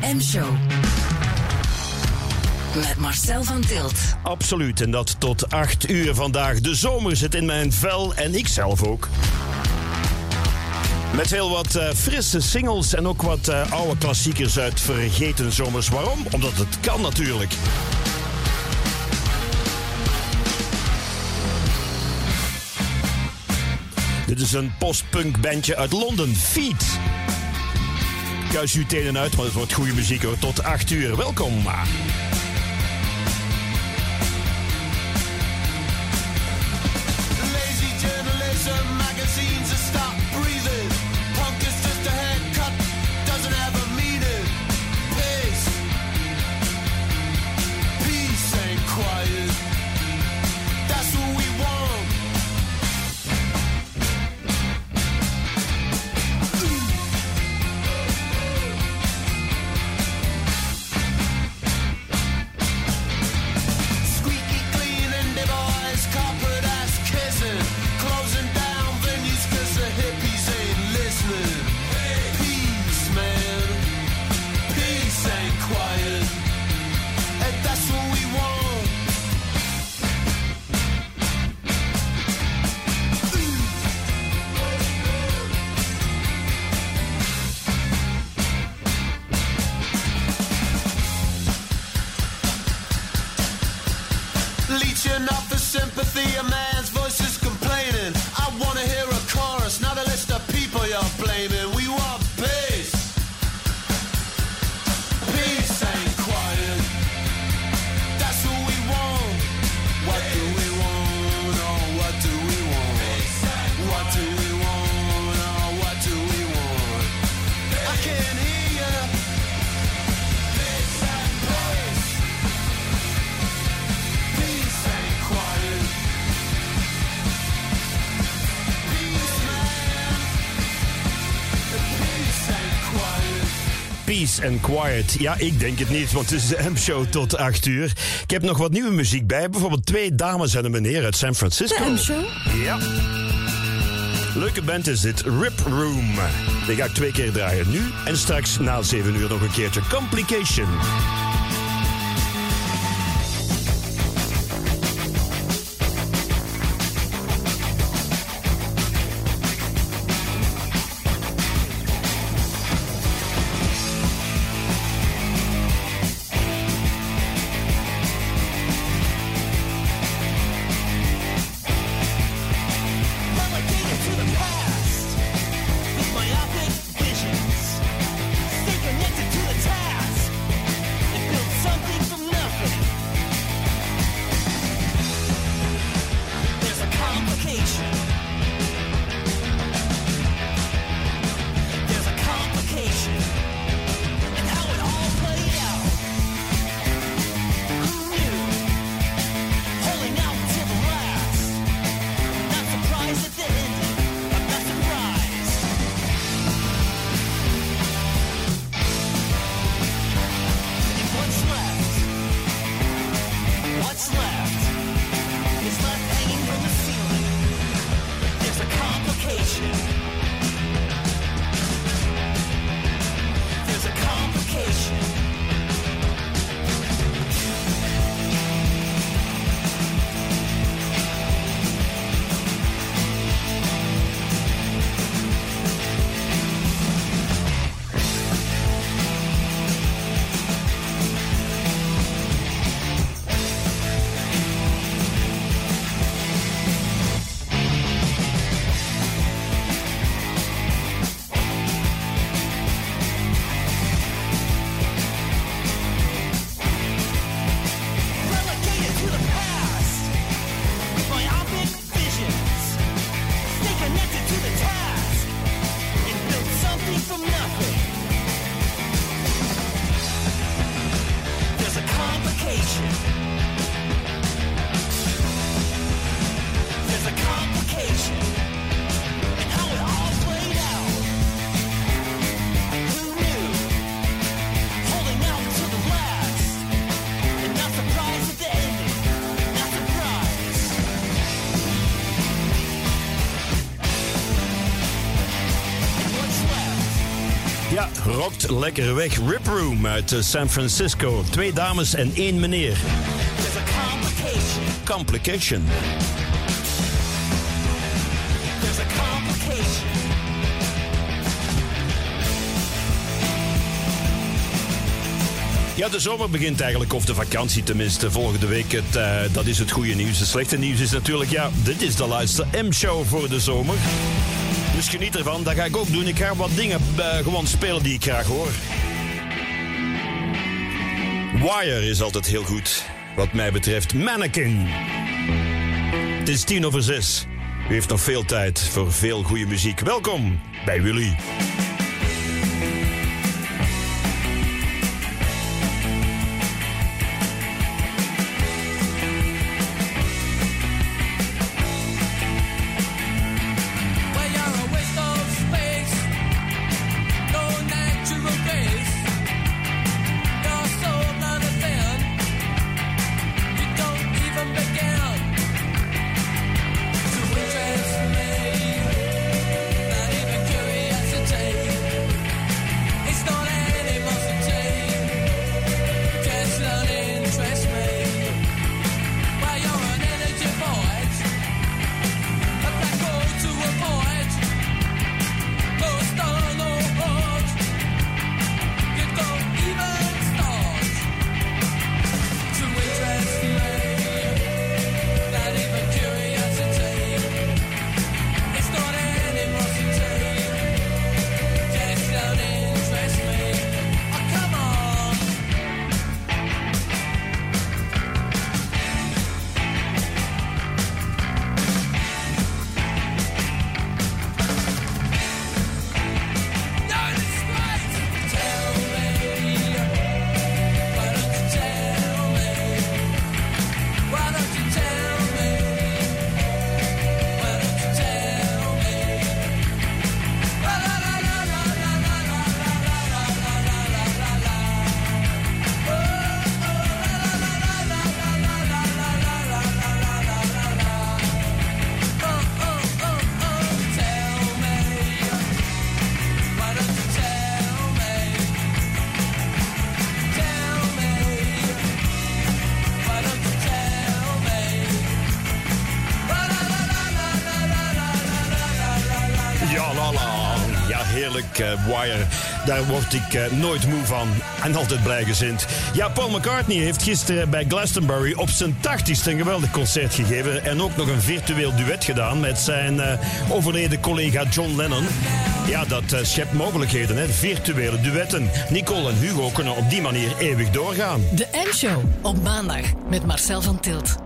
M-show. Met Marcel van Tilt. Absoluut, en dat tot 8 uur vandaag. De zomer zit in mijn vel en ik zelf ook. Met heel wat uh, frisse singles en ook wat uh, oude klassiekers uit vergeten zomers. Waarom? Omdat het kan natuurlijk. Dit is een postpunk bandje uit Londen, Feet. Kuis uw tenen uit, maar het wordt goede muziek hoor. Tot 8 uur. Welkom. Peace and Quiet. Ja, ik denk het niet, want het is de M-show tot 8 uur. Ik heb nog wat nieuwe muziek bij. Bijvoorbeeld twee dames en een meneer uit San Francisco. De M-show? Ja. Leuke band is dit, Rip Room. Die ga ik twee keer draaien. Nu en straks na 7 uur nog een keertje Complication. Rokt lekker weg. Rip Room uit eh, San Francisco. Twee dames en één meneer. complication. Complication. Ja, de zomer begint eigenlijk, of de vakantie tenminste, volgende week. Het, eh, dat is het goede nieuws. Het slechte nieuws is natuurlijk, ja, dit is de laatste M-show voor de zomer. Geniet ervan, dat ga ik ook doen. Ik ga wat dingen eh, gewoon spelen die ik graag hoor. Wire is altijd heel goed, wat mij betreft. Mannequin. Het is tien over zes. U heeft nog veel tijd voor veel goede muziek. Welkom bij Willy. Wire. Daar word ik eh, nooit moe van. En altijd blij gezind. Ja, Paul McCartney heeft gisteren bij Glastonbury op zijn 80ste een geweldig concert gegeven. En ook nog een virtueel duet gedaan met zijn eh, overleden collega John Lennon. Ja, dat eh, schept mogelijkheden, hè. Virtuele duetten. Nicole en Hugo kunnen op die manier eeuwig doorgaan. De M-show op maandag met Marcel van Tilt.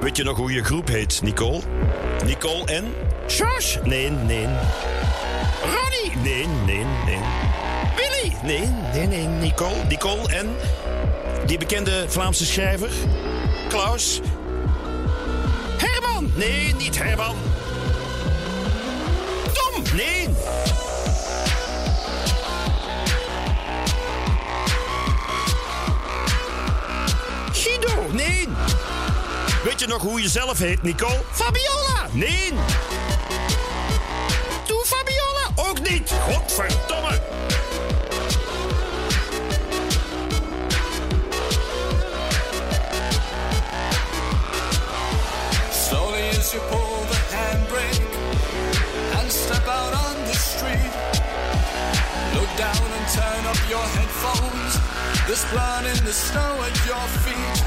Weet je nog hoe je groep heet, Nicole? Nicole en? Josh? Nee, nee. Ronnie? Nee, nee, nee. Willy? Nee, nee, nee. Nicole? Nicole en? Die bekende Vlaamse schrijver? Klaus? Herman? Nee, niet Herman. Tom? Nee. Guido? Nee. Weet je nog hoe je zelf heet, Nicole? Fabiola! Nee! Niet! Godverdomme! Slowly as you pull the handbrake and step out on the street. Look down and turn up your headphones. There's blood in the snow at your feet.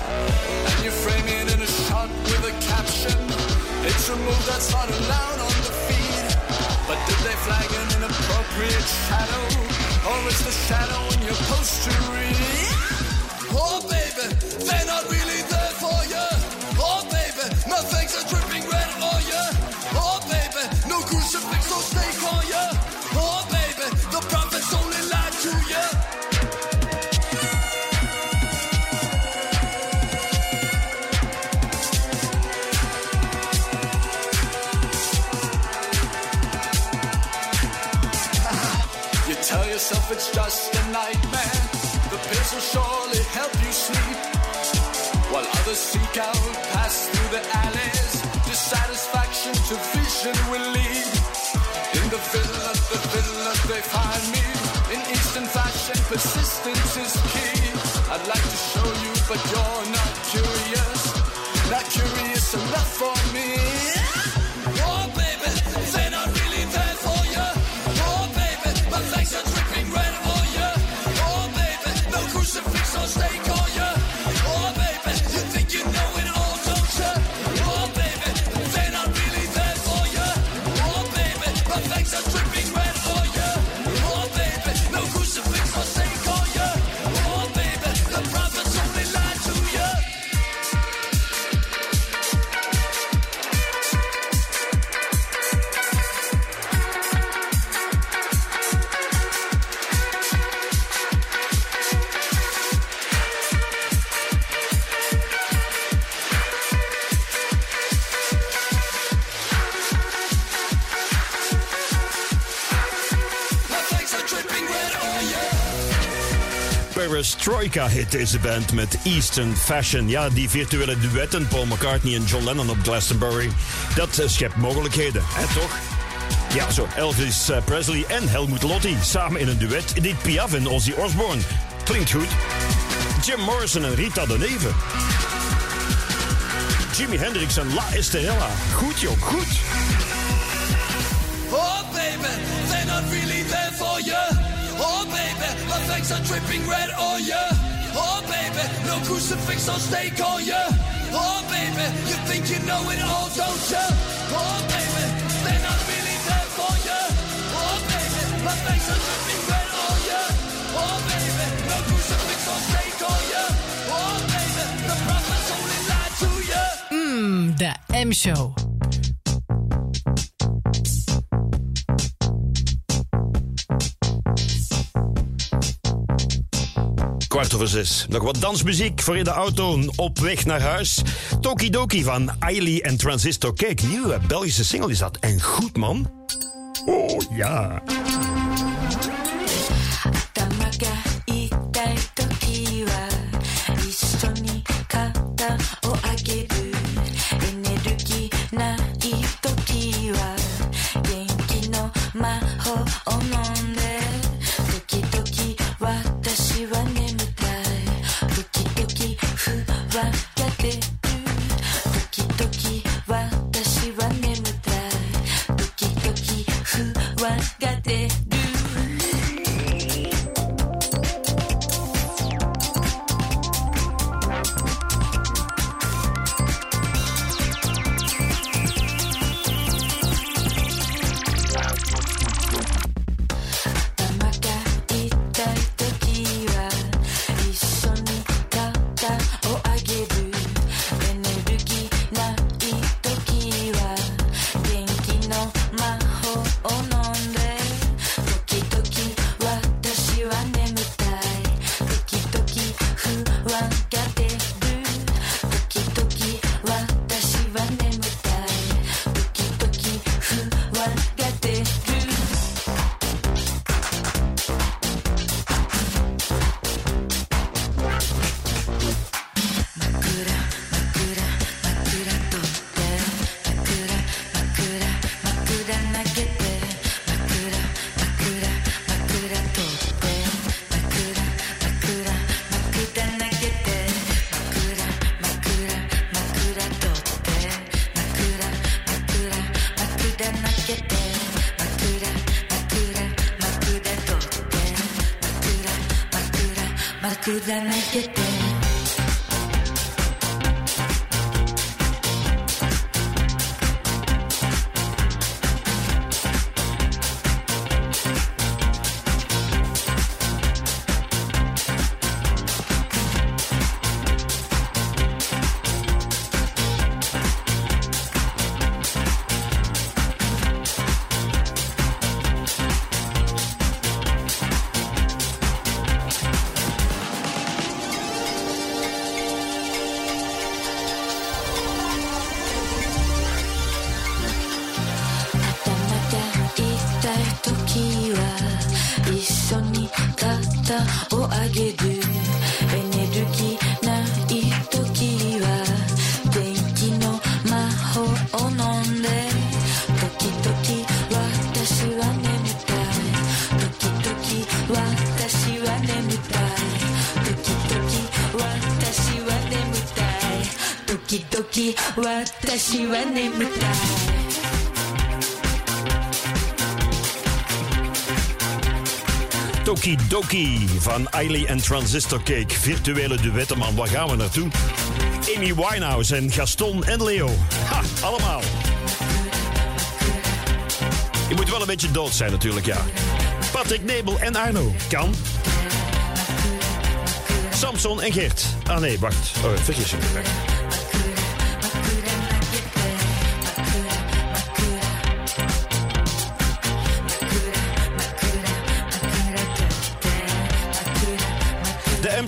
And you frame it in a shot with a caption. It's a move that's not allowed on. But did they flag an inappropriate shadow? Or is the shadow in your poster? Oh baby, they're not really the seek out, pass through the alleys. Dissatisfaction to vision will lead. In the fiddle the fiddle they find me. In instant fashion, persistence is key. I'd like to show you, but you're not curious. Not curious enough for Perestroika-hit deze band met Eastern Fashion. Ja, die virtuele duetten, Paul McCartney en John Lennon op Glastonbury, dat eh, schept mogelijkheden, hè toch? Ja, zo, Elvis eh, Presley en Helmut Lotti samen in een duet. Dit Piaf en Ozzy Osbourne. Klinkt goed. Jim Morrison en Rita de Neve. Jimi Hendrix en La Estrella. Goed, joh, goed. are dripping red, oh yeah. Oh baby, no crucifix on stake, oh yeah. Oh baby, you think you know it all, don't ya? Oh baby, really there for ya. Oh baby, my are dripping red, oh yeah. Oh baby, no crucifix on stake, oh yeah. Oh baby, the prophet's only lied to ya. Mmm, the M Show. kwart zes. Nog wat dansmuziek voor in de auto op weg naar huis. Tokidoki van Ailey en Transistor. Kijk, nieuwe Belgische single is dat. En goed, man. Oh, ja. En neem. Toki Doki van Eiley en Transistor Cake. Virtuele duetten, man. Waar gaan we naartoe? Amy Winehouse en Gaston en Leo. Ha, allemaal. Je moet wel een beetje dood zijn natuurlijk, ja. Patrick Nebel en Arno. Kan. Samson en Gert. Ah nee, wacht. Oh, vergis je.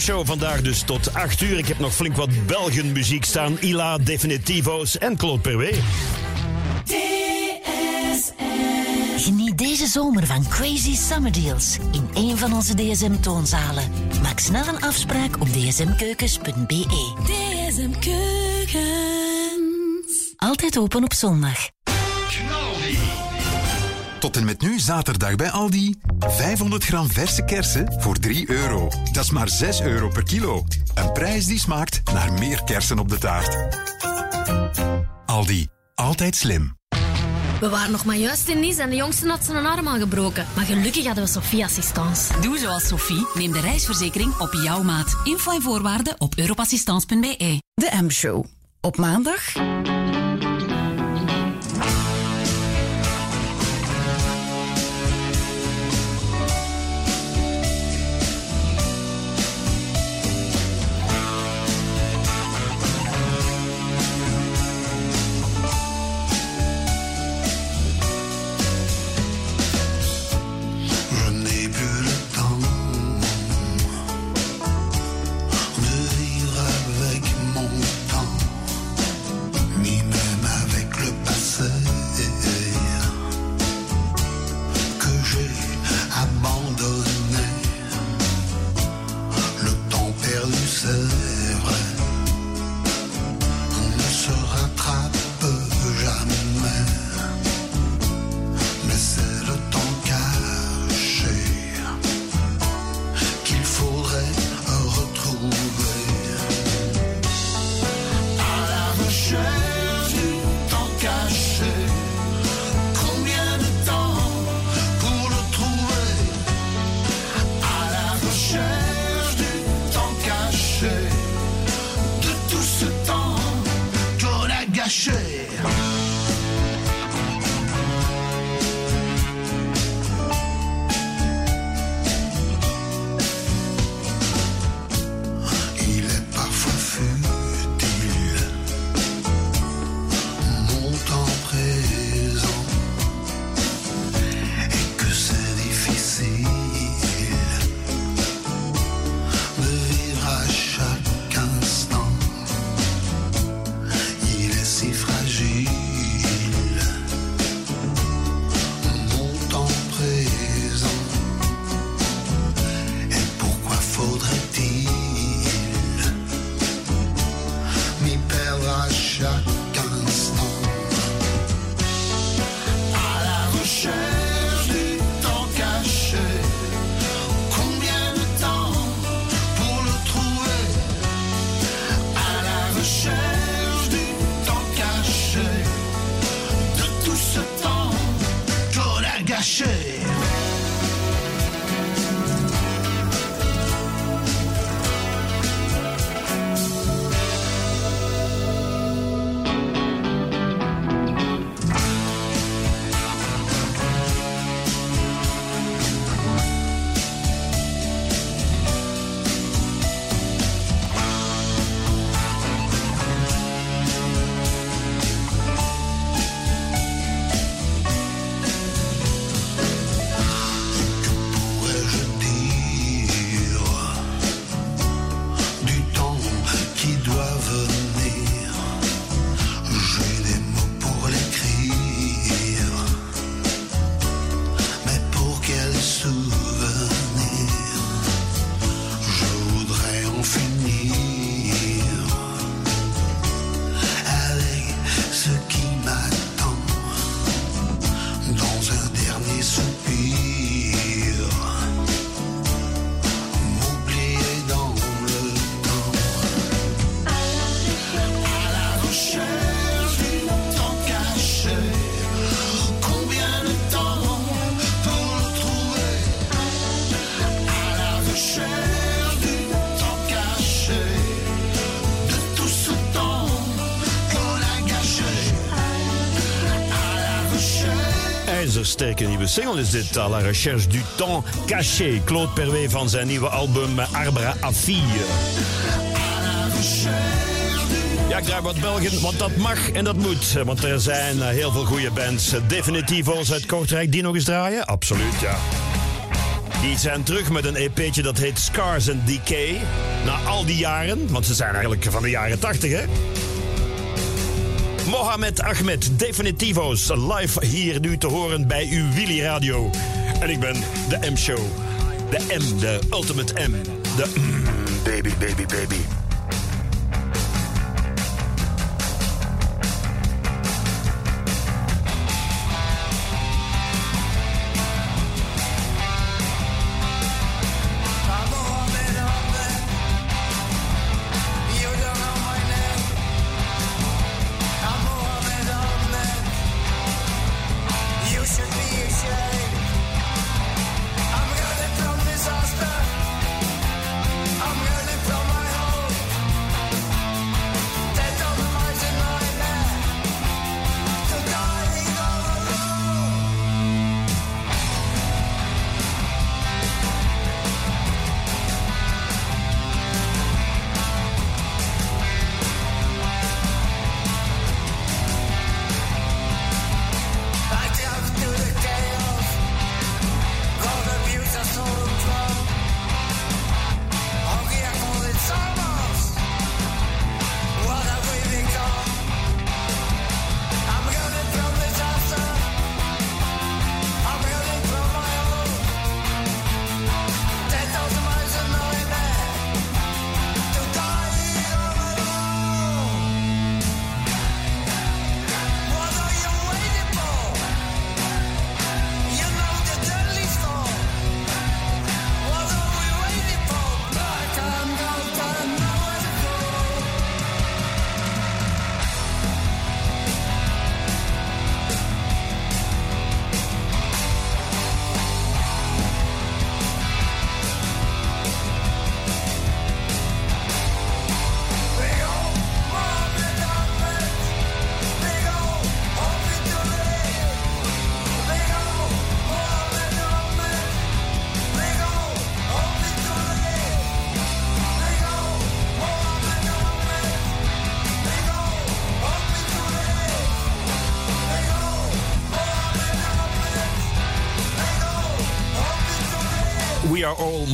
De M-show vandaag dus tot 8 uur. Ik heb nog flink wat Belgen muziek staan. Ila, Definitivo's en Claude Perwee. Geniet deze zomer van crazy summer deals in een van onze DSM-toonzalen. Maak snel een afspraak op dsmkeukens.be. DSM Keukens Altijd open op zondag. Tot en met nu zaterdag bij Aldi. 500 gram verse kersen voor 3 euro. Dat is maar 6 euro per kilo. Een prijs die smaakt naar meer kersen op de taart. Aldi. Altijd slim. We waren nog maar juist in Nice en de jongste had zijn arm al gebroken. Maar gelukkig hadden we Sophie Assistance. Doe zoals Sophie. Neem de reisverzekering op jouw maat. Info en voorwaarden op europassistance.be. De M-show. Op maandag ijzersterke nieuwe single is dit. À la recherche du temps caché. Claude Perwee van zijn nieuwe album Arbra à. Ja, ik draai wat Belgen, want dat mag en dat moet. Want er zijn eh, heel veel goede bands. Definitivo's uit Kortrijk, die nog eens draaien? Absoluut, ja. Die zijn terug met een EP'tje dat heet Scars and Decay. Na al die jaren, want ze zijn eigenlijk van de jaren 80, hè? Mohamed Ahmed, Definitivo's, live hier nu te horen bij uw Willy Radio. En ik ben de M-show. De M, de ultimate M. De mm, baby, baby, baby.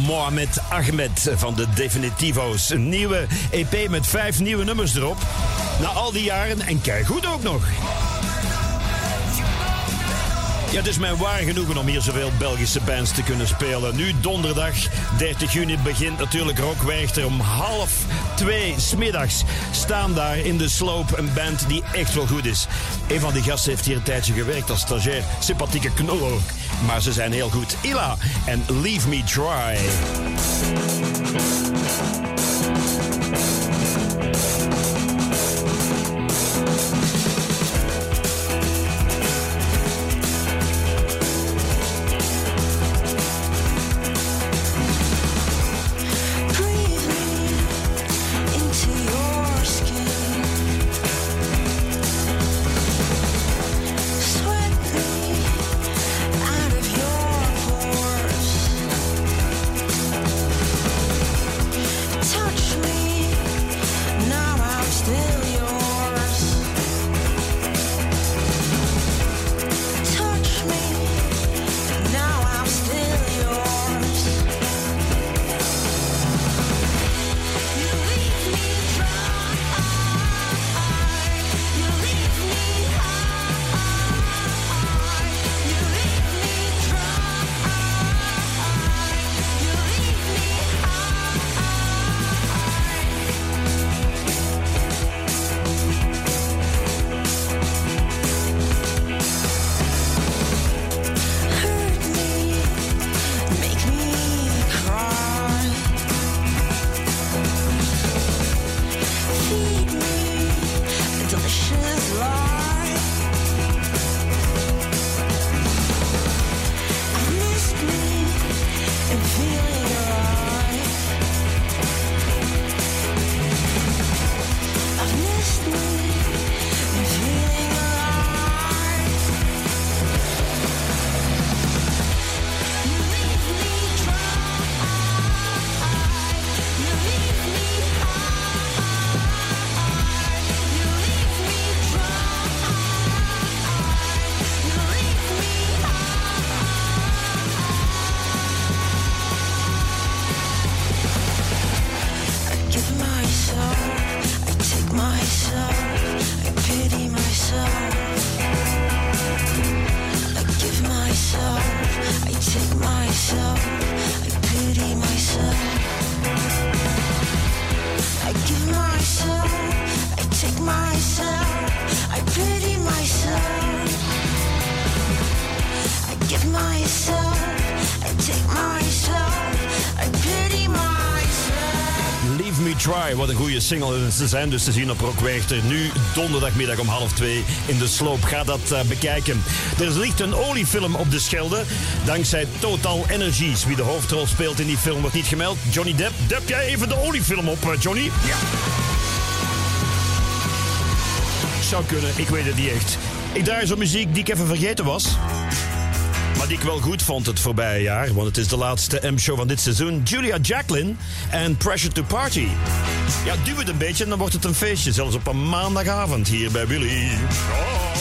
Mohamed Ahmed van de Definitivo's. Een nieuwe EP met vijf nieuwe nummers erop. Na al die jaren en kijk goed ook nog. Ja, het is mij waar genoegen om hier zoveel Belgische bands te kunnen spelen. Nu donderdag 30 juni begint natuurlijk Rock Werchter om half twee smiddags. Staan daar in de sloop een band die echt wel goed is. Een van die gasten heeft hier een tijdje gewerkt als stagiair. Sympathieke ook. Maar ze zijn heel goed. Ila en Leave Me Try. Single. Ze zijn dus te zien op Rock Werchter. Nu donderdagmiddag om half twee in de sloop. Ga dat eh, bekijken. Er ligt een oliefilm op de Schelde. Dankzij Total Energies. Wie de hoofdrol speelt in die film wordt niet gemeld. Johnny Depp. Depp jij even de oliefilm op, eh, Johnny? Ja. Zou kunnen, ik weet het niet echt. Ik draai zo muziek die ik even vergeten was. Maar die ik wel goed vond het voorbije jaar, want het is de laatste M-show van dit seizoen. Julia Jacqueline en Pressure to Party. Ja, duw het een beetje en dan wordt het een feestje. Zelfs op een maandagavond hier bij Willy. Oh.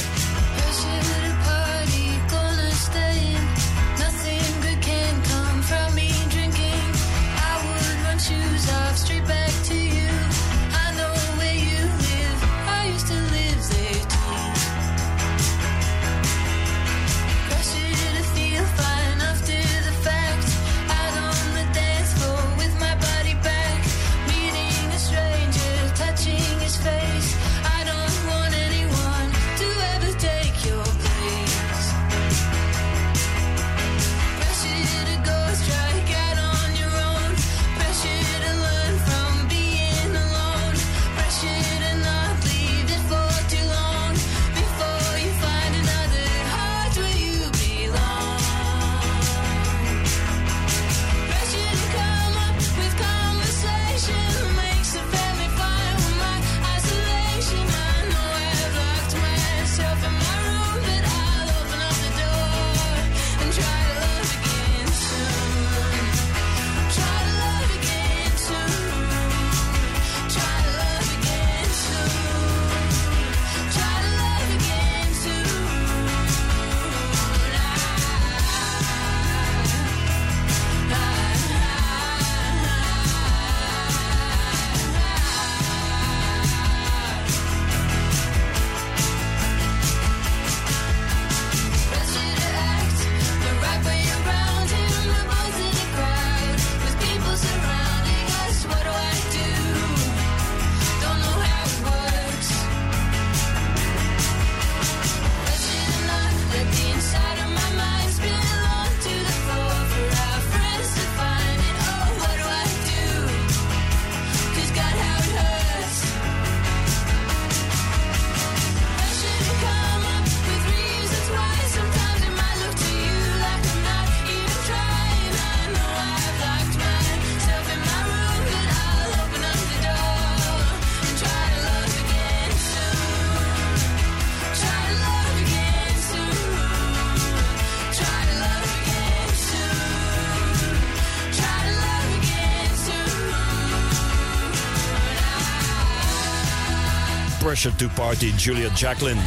Pressure to Party, Julia Jacqueline.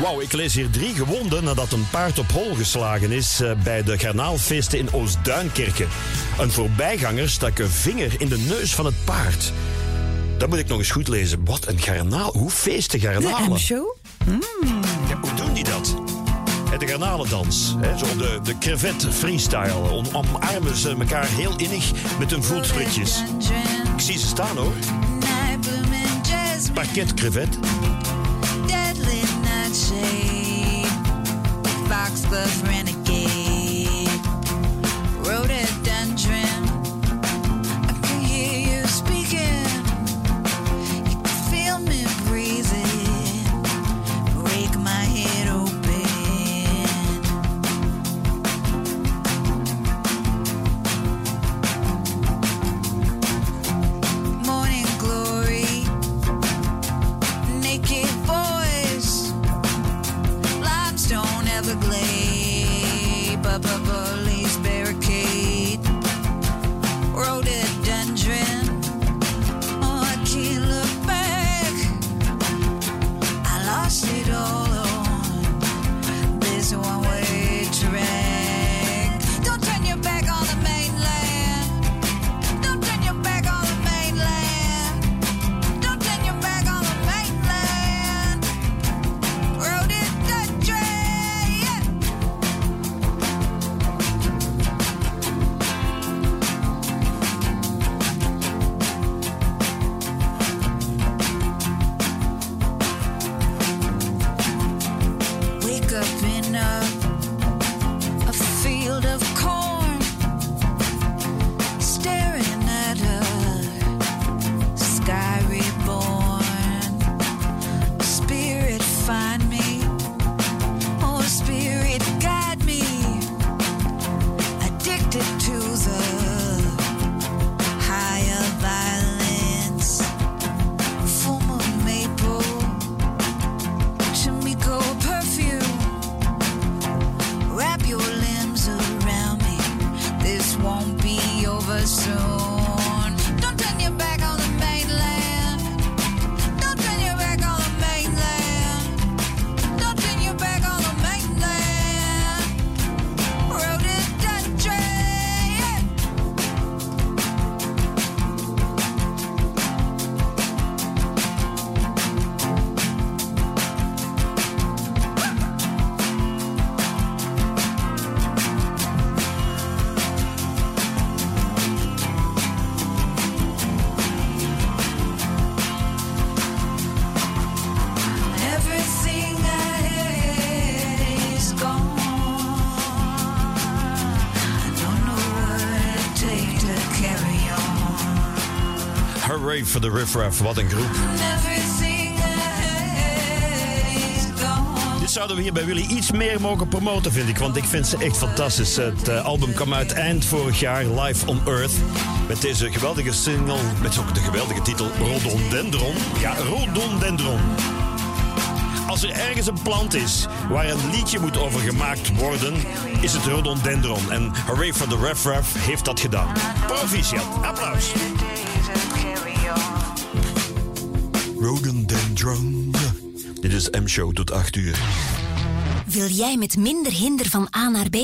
Wauw, ik lees hier drie gewonden nadat een paard op hol geslagen is eh, bij de garnaalfeesten in Oostduinkerke. Een voorbijganger stak een vinger in de neus van het paard. Dat moet ik nog eens goed lezen. Wat een garnaal. Hoe feesten garnalen? De M-show? Ja, hoe doen die dat? De garnalendans. Hè, zo de, de crevet freestyle. Om, omarmen ze elkaar heel innig met hun voetsplitjes. Ik zie ze staan hoor. paquet de crevettes For the Riff Raff, wat een groep. Dit zouden we hier bij Willy iets meer mogen promoten, vind ik. Want ik vind ze echt fantastisch. Het eh, album kwam uit eind vorig jaar, Live on Earth. Met deze geweldige single, met ook de geweldige titel Rhododendron. Ja, Rhododendron. Als er ergens een plant is waar een liedje moet over gemaakt worden, is het Rhododendron. En Hooray for the Ref Ref heeft dat gedaan. Proficiat. Applaus. Rhododendron. Dit is M-show tot 8 uur. Wil jij met minder hinder van A naar B?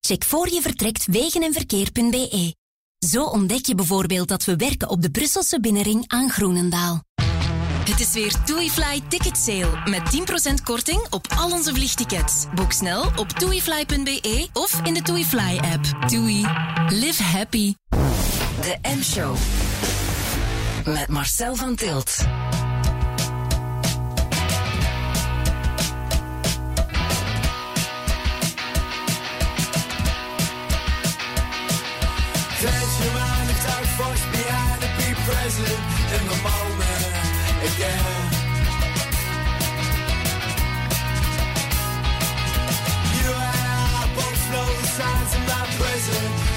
Check voor je vertrekt wegenenverkeer.be. Zo ontdek je bijvoorbeeld dat we werken op de Brusselse binnenring aan Groenendaal. Het is weer TuiFly Ticket Sale met 10% korting op al onze vliegtickets. Boek snel op tuifly.be of in de TuiFly app. TUI. Live happy. De M-show. Met Marcel van Tilt. Present in the moment again. You and I both know the signs I'm not present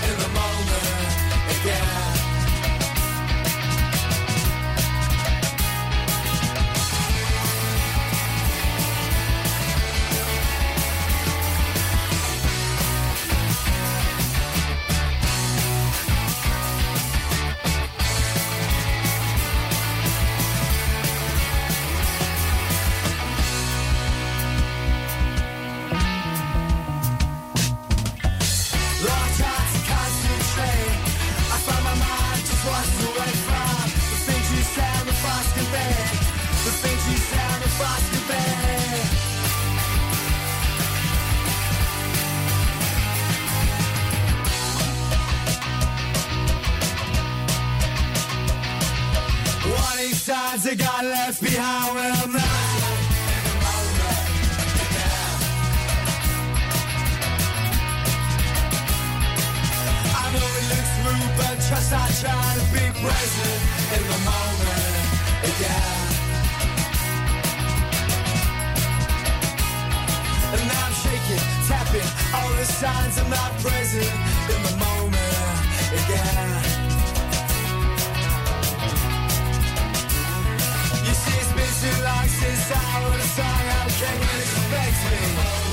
Signs I got left behind I'm not. But trust I try to be present in the moment again. And now I'm shaking, tapping all the signs I'm not present in the moment again. Too long since I wrote a song. How can you expect me?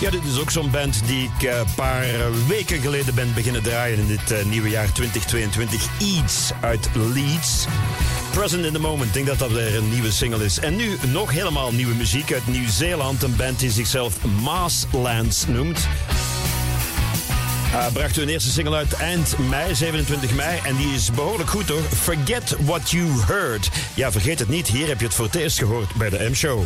Ja, dit is ook zo'n band die ik eh, een paar weken geleden ben beginnen draaien in dit eh, nieuwe jaar 2022. Eats uit Leeds. Present in the Moment, ik denk dat dat weer een nieuwe single is. En nu nog helemaal nieuwe muziek uit Nieuw-Zeeland. Een band die zichzelf Maaslands noemt. Uh, bracht hun eerste single uit eind mei, 27 mei. En die is behoorlijk goed hoor. Forget What You Heard. Ja, vergeet het niet. Hier heb je het voor het eerst gehoord bij de M-show.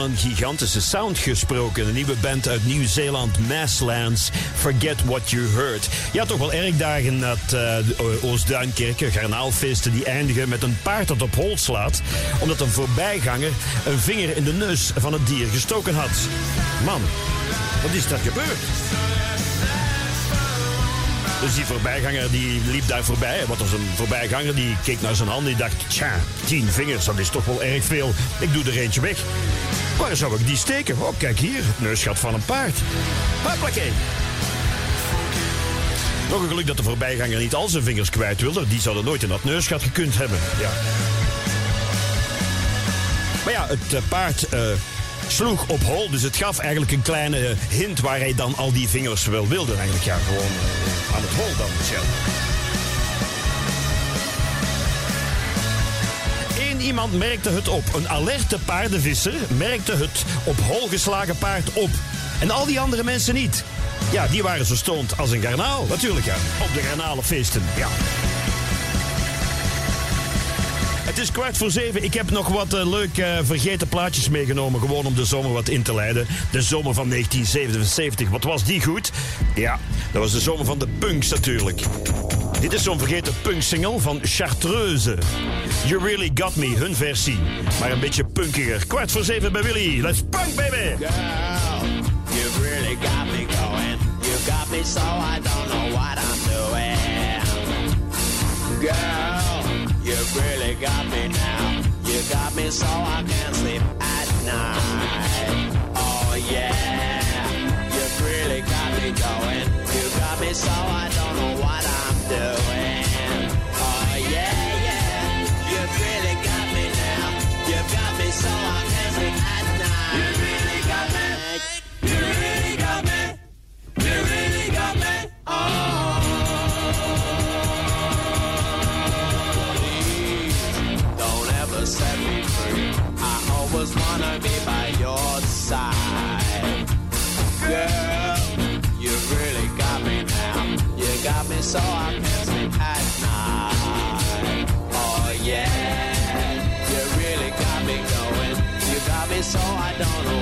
Een gigantische sound gesproken. Een nieuwe band uit Nieuw-Zeeland, Masslands, Forget What You Heard. Ja, toch wel erg dagen dat uh, Oost-Duinkerken, garnaalfeesten, die eindigen met een paard dat op hol slaat. Omdat een voorbijganger een vinger in de neus van het dier gestoken had. Man, wat is dat gebeurd? Dus die voorbijganger die liep daar voorbij. Wat was een voorbijganger die keek naar zijn handen en dacht... Tja, tien vingers, dat is toch wel erg veel. Ik doe er eentje weg. Waar zou ik die steken? Oh, kijk hier, het neusgat van een paard. Hoppakee. Nog een geluk dat de voorbijganger niet al zijn vingers kwijt wilde. Die zouden nooit in dat neusgat gekund hebben. Ja. Maar ja, het uh, paard... Uh, sloeg op hol. Dus het gaf eigenlijk een kleine hint waar hij dan al die vingers wel wilde. Eigenlijk ja, gewoon aan het hol dan. Ja. Iemand merkte het op. Een alerte paardenvisser merkte het op hol geslagen paard op. En al die andere mensen niet. Ja, die waren zo stond als een garnaal. Natuurlijk ja, op de garnalenfeesten. Ja. Het is kwart voor zeven. Ik heb nog wat uh, leuk uh, vergeten plaatjes meegenomen. Gewoon om de zomer wat in te leiden. De zomer van 1977. Wat was die goed? Ja, dat was de zomer van de punks natuurlijk. Dit is zo'n vergeten punk-single van Chartreuse. You Really Got Me, hun versie. Maar een beetje punkiger. Kwart voor zeven bij Willy. Let's punk, baby! Girl, you really got me going. You got me so I don't know what I'm doing. Girl. You really got me now. You got me so I can't sleep at night. Oh yeah, you really got me going. You got me so I Oh yeah, yeah, you really got me now. You got me so I at night. You really got me. You really got me. You really got me. Oh. So I can sleep at night. Oh yeah, you really got me going. You got me so I don't know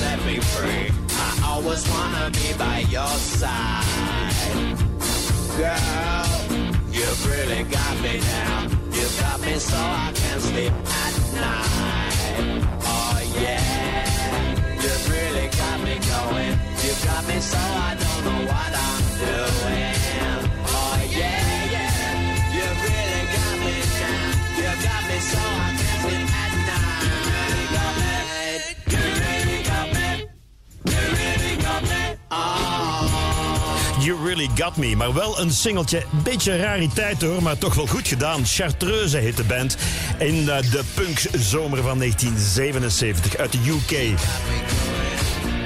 set me free. I always wanna be by your side. Girl, you've really got me now. You got me so I can sleep at night. Oh yeah, you've really got me going. You got me so I don't know what I'm doing. Oh yeah, yeah, you really got me now. You got me so I You Really Got Me. Maar wel een singeltje. Beetje rariteit hoor, maar toch wel goed gedaan. Chartreuse heet de band. In uh, de punkzomer van 1977 uit de UK.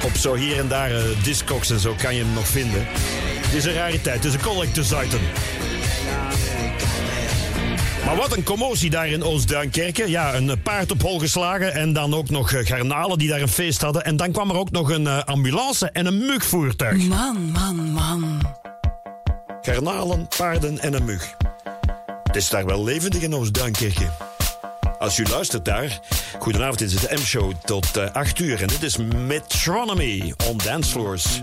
Op zo hier en daar uh, discogs en zo kan je hem nog vinden. Het is een rariteit, het is een collector's item. Maar wat een commotie daar in Oost-Duinkerken. Ja, een paard op hol geslagen en dan ook nog eh, garnalen die daar een feest hadden. En dan kwam er ook nog een uh, ambulance en een mugvoertuig. Man, man, man. Garnalen, paarden en een mug. Het is daar wel levendig in Oost-Duinkerken. Als u luistert daar, goedenavond, dit is de M-show tot uh, 8 uur. En dit is Metronomy on Dancefloors.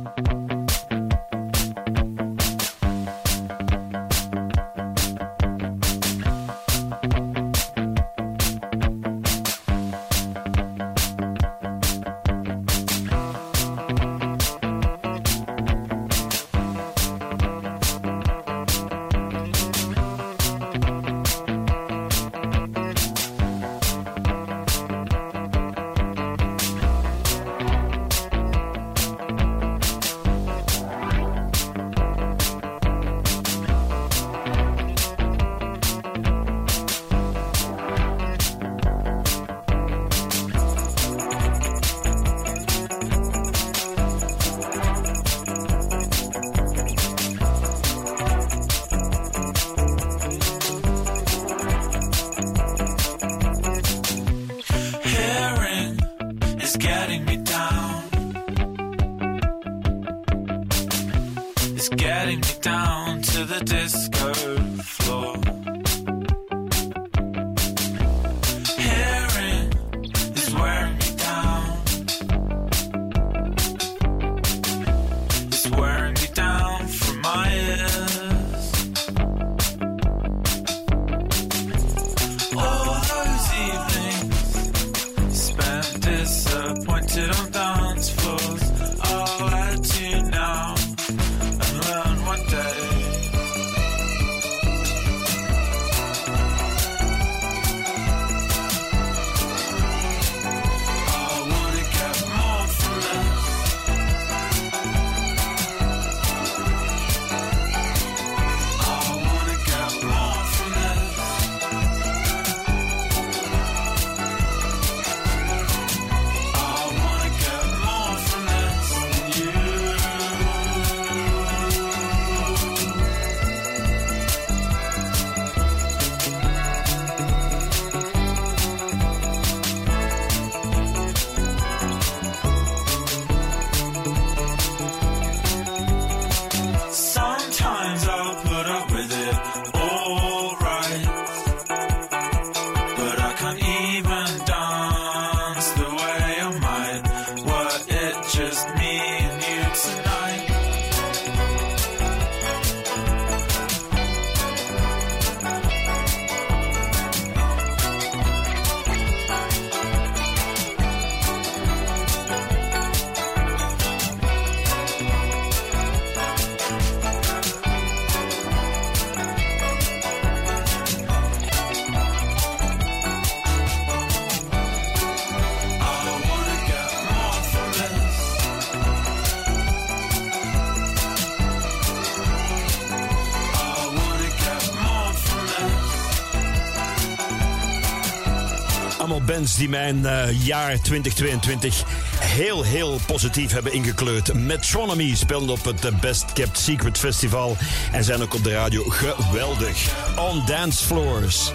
Die mijn eh, jaar 2022 heel, heel positief hebben ingekleurd. Metronomy speelde op het eh, Best Kept Secret Festival en zijn ook op de radio geweldig. On Dance Floors.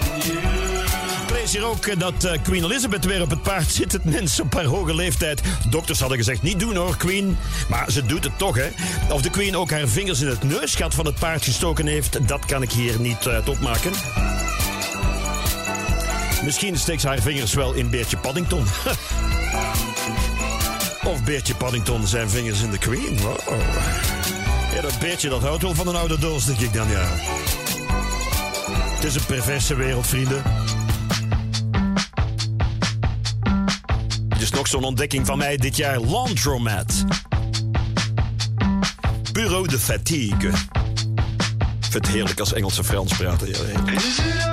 Lees hier ook eh, dat Queen Elizabeth weer op het paard zit. Het mensen op haar hoge leeftijd. Dokters hadden gezegd, niet doen hoor, Queen. Maar ze doet het toch, hè. Of de Queen ook haar vingers in het neusgat van het paard gestoken heeft... dat kan ik hier niet opmaken. Misschien steekt ze haar vingers wel in Beertje Paddington. of Beertje Paddington zijn vingers in de Queen. Wow. Ja, dat Beertje dat houdt wel van een oude doos, denk ik dan, ja. Het is een perverse wereld, vrienden. Is nog zo'n ontdekking van mij dit jaar. Laundromat. Bureau de fatigue. Ik vind het heerlijk als Engels en Frans praten. Ja.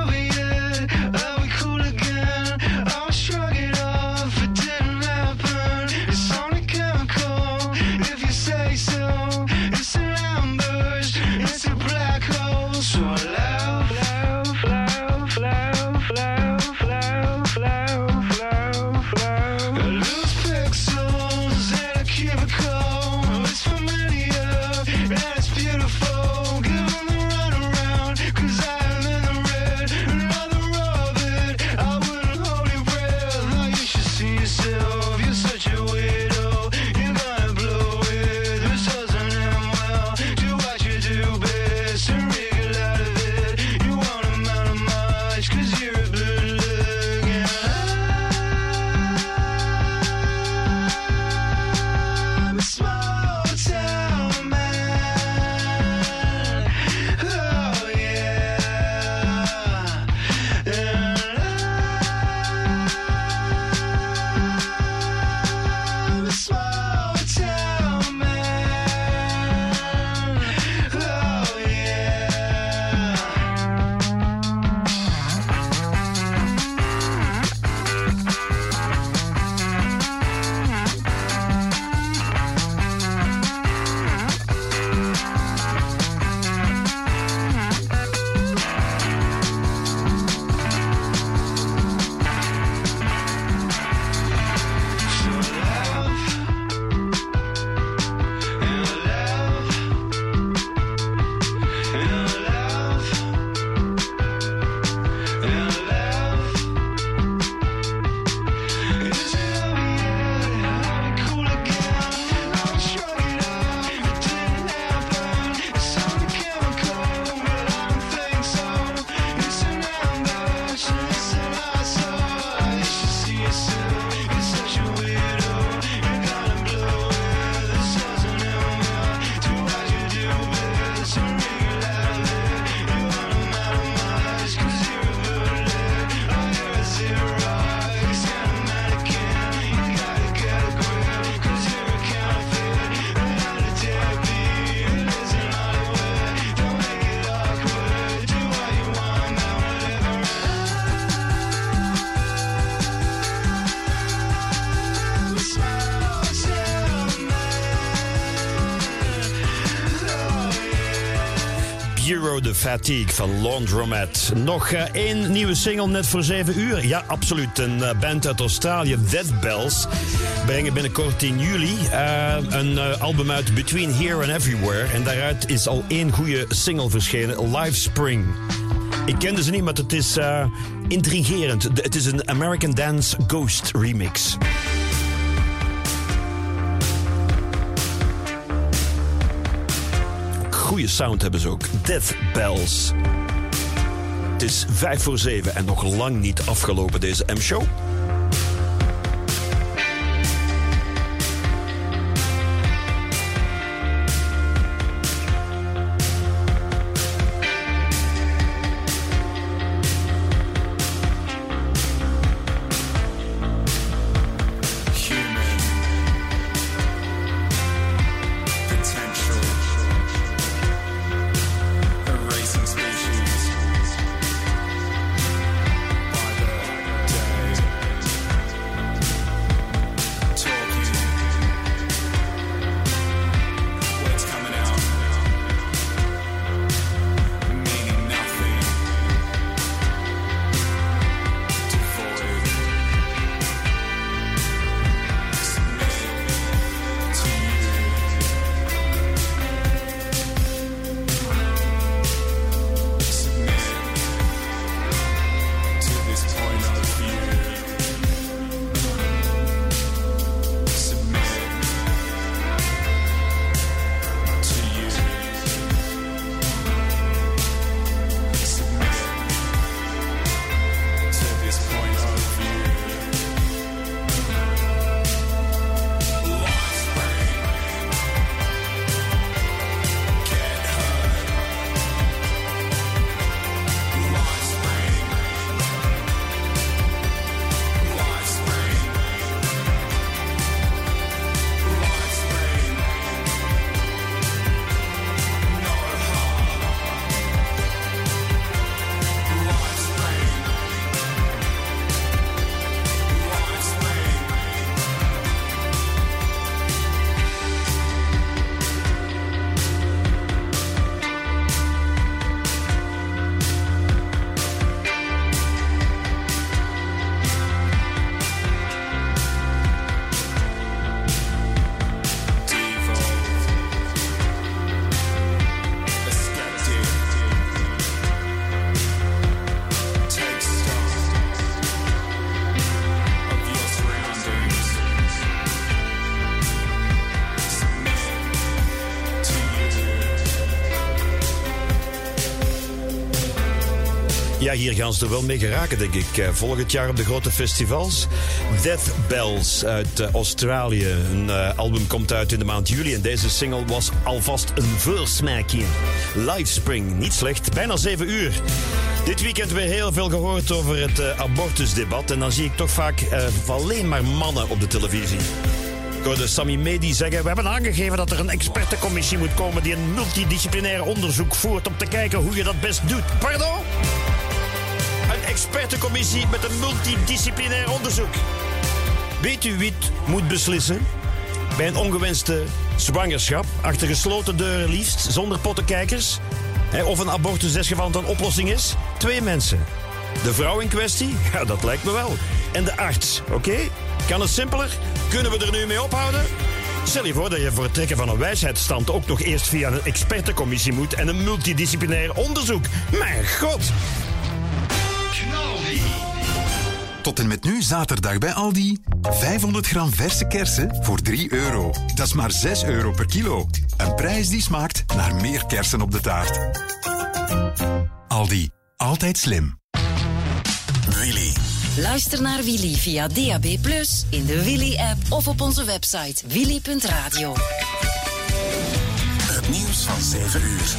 Fatigue van Laundromat. Nog eh, één nieuwe single net voor 7 uur. Ja, absoluut. Een eh, band uit Australië, Dead Bells, brengen binnenkort in juli eh, een album uit Between Here and Everywhere. En daaruit is al één goede single verschenen, Live Spring. Ik kende ze niet, maar het is intrigerend. Het is een American Dance Ghost remix. Goede sound hebben ze ook. Death Bells. Het is vijf voor zeven en nog lang niet afgelopen deze M-show. Hier gaan ze er wel mee geraken, denk ik. Eh, Volgend jaar op de grote festivals. Death Bells uit eh, Australië. Een eh, album komt uit in de maand juli. En deze single was alvast een voorsmaakje. Live Spring, niet slecht. Bijna 7 uur. Dit weekend weer heel veel gehoord over het abortusdebat. En dan zie ik toch vaak alleen maar mannen op de televisie. Ik hoorde Sammy Medi zeggen... We hebben aangegeven dat er een expertencommissie moet komen... die een multidisciplinair onderzoek voert... om te kijken hoe je dat best doet. Pardon? Expertencommissie met een multidisciplinair onderzoek. Weet u wie het moet beslissen? Bij een ongewenste zwangerschap, achter gesloten deuren liefst, zonder pottenkijkers? Of een abortusdesgeval een oplossing is? Twee mensen. De vrouw in kwestie? Ja, dat lijkt me wel. En de arts, oké? Kan het simpeler? Kunnen we er nu mee ophouden? Stel je voor dat je voor het trekken van een wijsheidsstand ook nog eerst via een expertencommissie moet en een multidisciplinair onderzoek. Mijn god! Tot en met nu zaterdag bij Aldi. 500 gram verse kersen voor 3 euro. Dat is maar 6 euro per kilo. Een prijs die smaakt naar meer kersen op de taart. Aldi. Altijd slim. Willy. Luister naar Willy via DAB+, in de Willy-app of op onze website willy.radio. Het nieuws van 7 uur.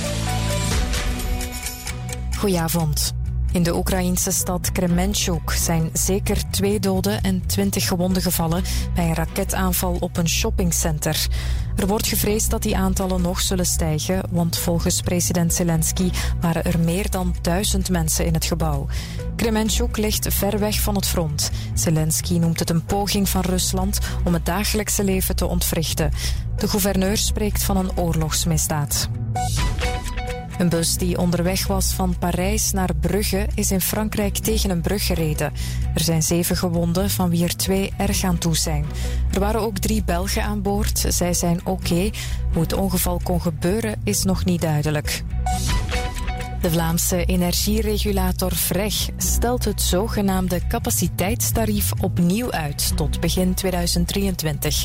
Goedenavond. In de Oekraïnse stad Kremenchuk zijn zeker twee doden en twintig gewonden gevallen bij een raketaanval op een shoppingcenter. Er wordt gevreesd dat die aantallen nog zullen stijgen, want volgens president Zelensky waren er meer dan duizend mensen in het gebouw. Kremenchuk ligt ver weg van het front. Zelensky noemt het een poging van Rusland om het dagelijkse leven te ontwrichten. De gouverneur spreekt van een oorlogsmisdaad. Een bus die onderweg was van Parijs naar Brugge is in Frankrijk tegen een brug gereden. Er zijn zeven gewonden, van wie er twee erg aan toe zijn. Er waren ook drie Belgen aan boord. Zij zijn oké. Hoe het ongeval kon gebeuren is nog niet duidelijk. De Vlaamse energieregulator VREG stelt het zogenaamde capaciteitstarief opnieuw uit tot begin 2023.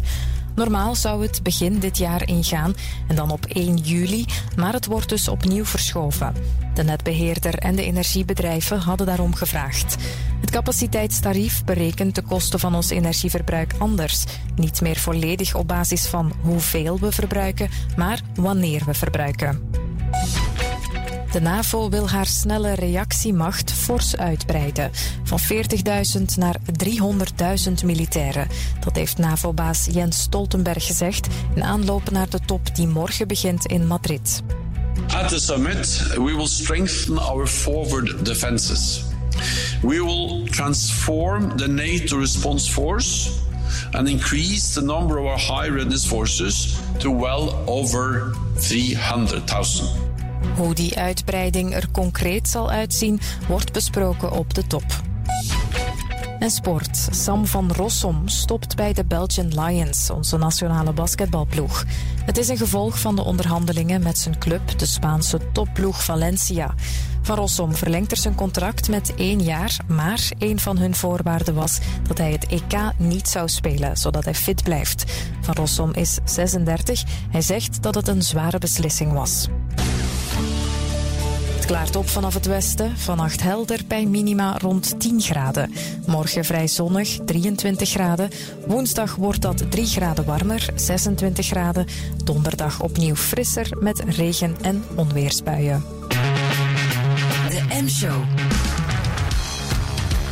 Normaal zou het begin dit jaar ingaan en dan op 1 juli, maar het wordt dus opnieuw verschoven. De netbeheerder en de energiebedrijven hadden daarom gevraagd. Het capaciteitstarief berekent de kosten van ons energieverbruik anders. Niet meer volledig op basis van hoeveel we verbruiken, maar wanneer we verbruiken. De NAVO wil haar snelle reactiemacht fors uitbreiden. Van 40.000 naar 300.000 militairen. Dat heeft NAVO-baas Jens Stoltenberg gezegd in aanloop naar de top die morgen begint in Madrid. At the summit, we will strengthen our forward defenses. We will transform the NATO response force and increase the number of our high readiness forces to well over 300,000. Hoe die uitbreiding er concreet zal uitzien, wordt besproken op de top. En sport. Sam van Rossum stopt bij de Belgian Lions, onze nationale basketbalploeg. Het is een gevolg van de onderhandelingen met zijn club, de Spaanse topploeg Valencia. Van Rossum verlengt er zijn contract met één jaar, maar een van hun voorwaarden was dat hij het EK niet zou spelen, zodat hij fit blijft. Van Rossum is 36. Hij zegt dat het een zware beslissing was. Het klaart op vanaf het westen. Vannacht helder bij minima rond 10 graden. Morgen vrij zonnig, 23 graden. Woensdag wordt dat 3 graden warmer, 26 graden. Donderdag opnieuw frisser met regen- en onweersbuien. De M-show.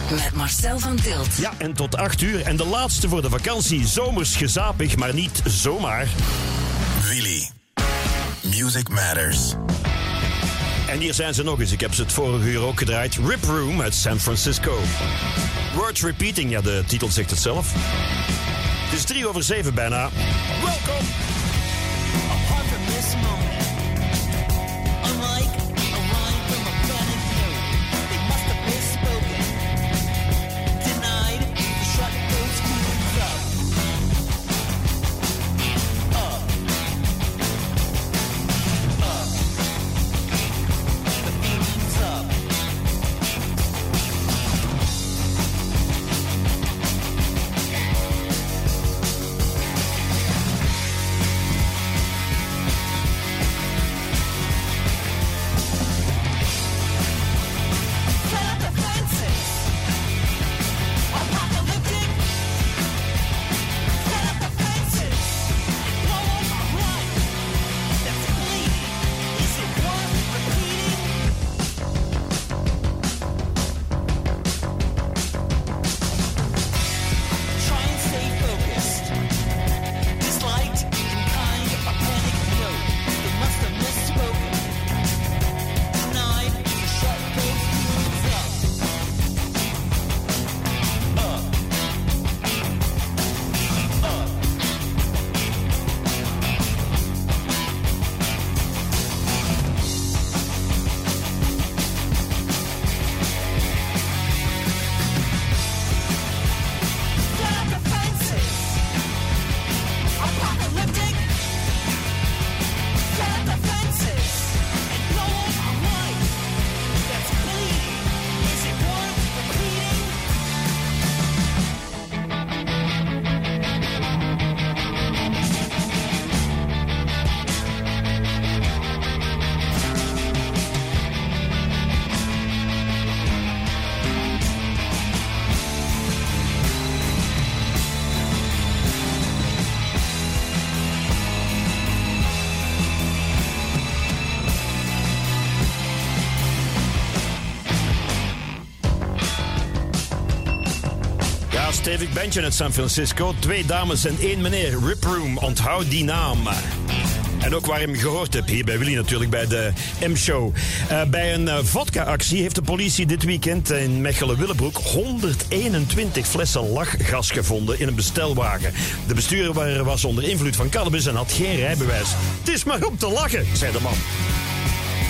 Met Marcel van Tilt. Ja, en tot 8 uur. En de laatste voor de vakantie. Zomers gezapig, maar niet zomaar. Willy. Music Matters. En hier zijn ze nog eens. Ik heb ze het vorige uur ook gedraaid. Rip Room uit San Francisco. Words Repeating, ja, de titel zegt het zelf. Het is drie over zeven bijna. Welkom! Bandje uit San Francisco. Twee dames en één meneer. Rip Room, onthoud die naam. En ook waar je hem gehoord hebt, hier bij Willy natuurlijk, bij de M-show. Eh, bij een eh, vodka-actie heeft de politie dit weekend in Mechelen-Willebroek 121 flessen lachgas gevonden in een bestelwagen. De bestuurder was onder invloed van cannabis en had geen rijbewijs. Het is maar om te lachen, zei de man.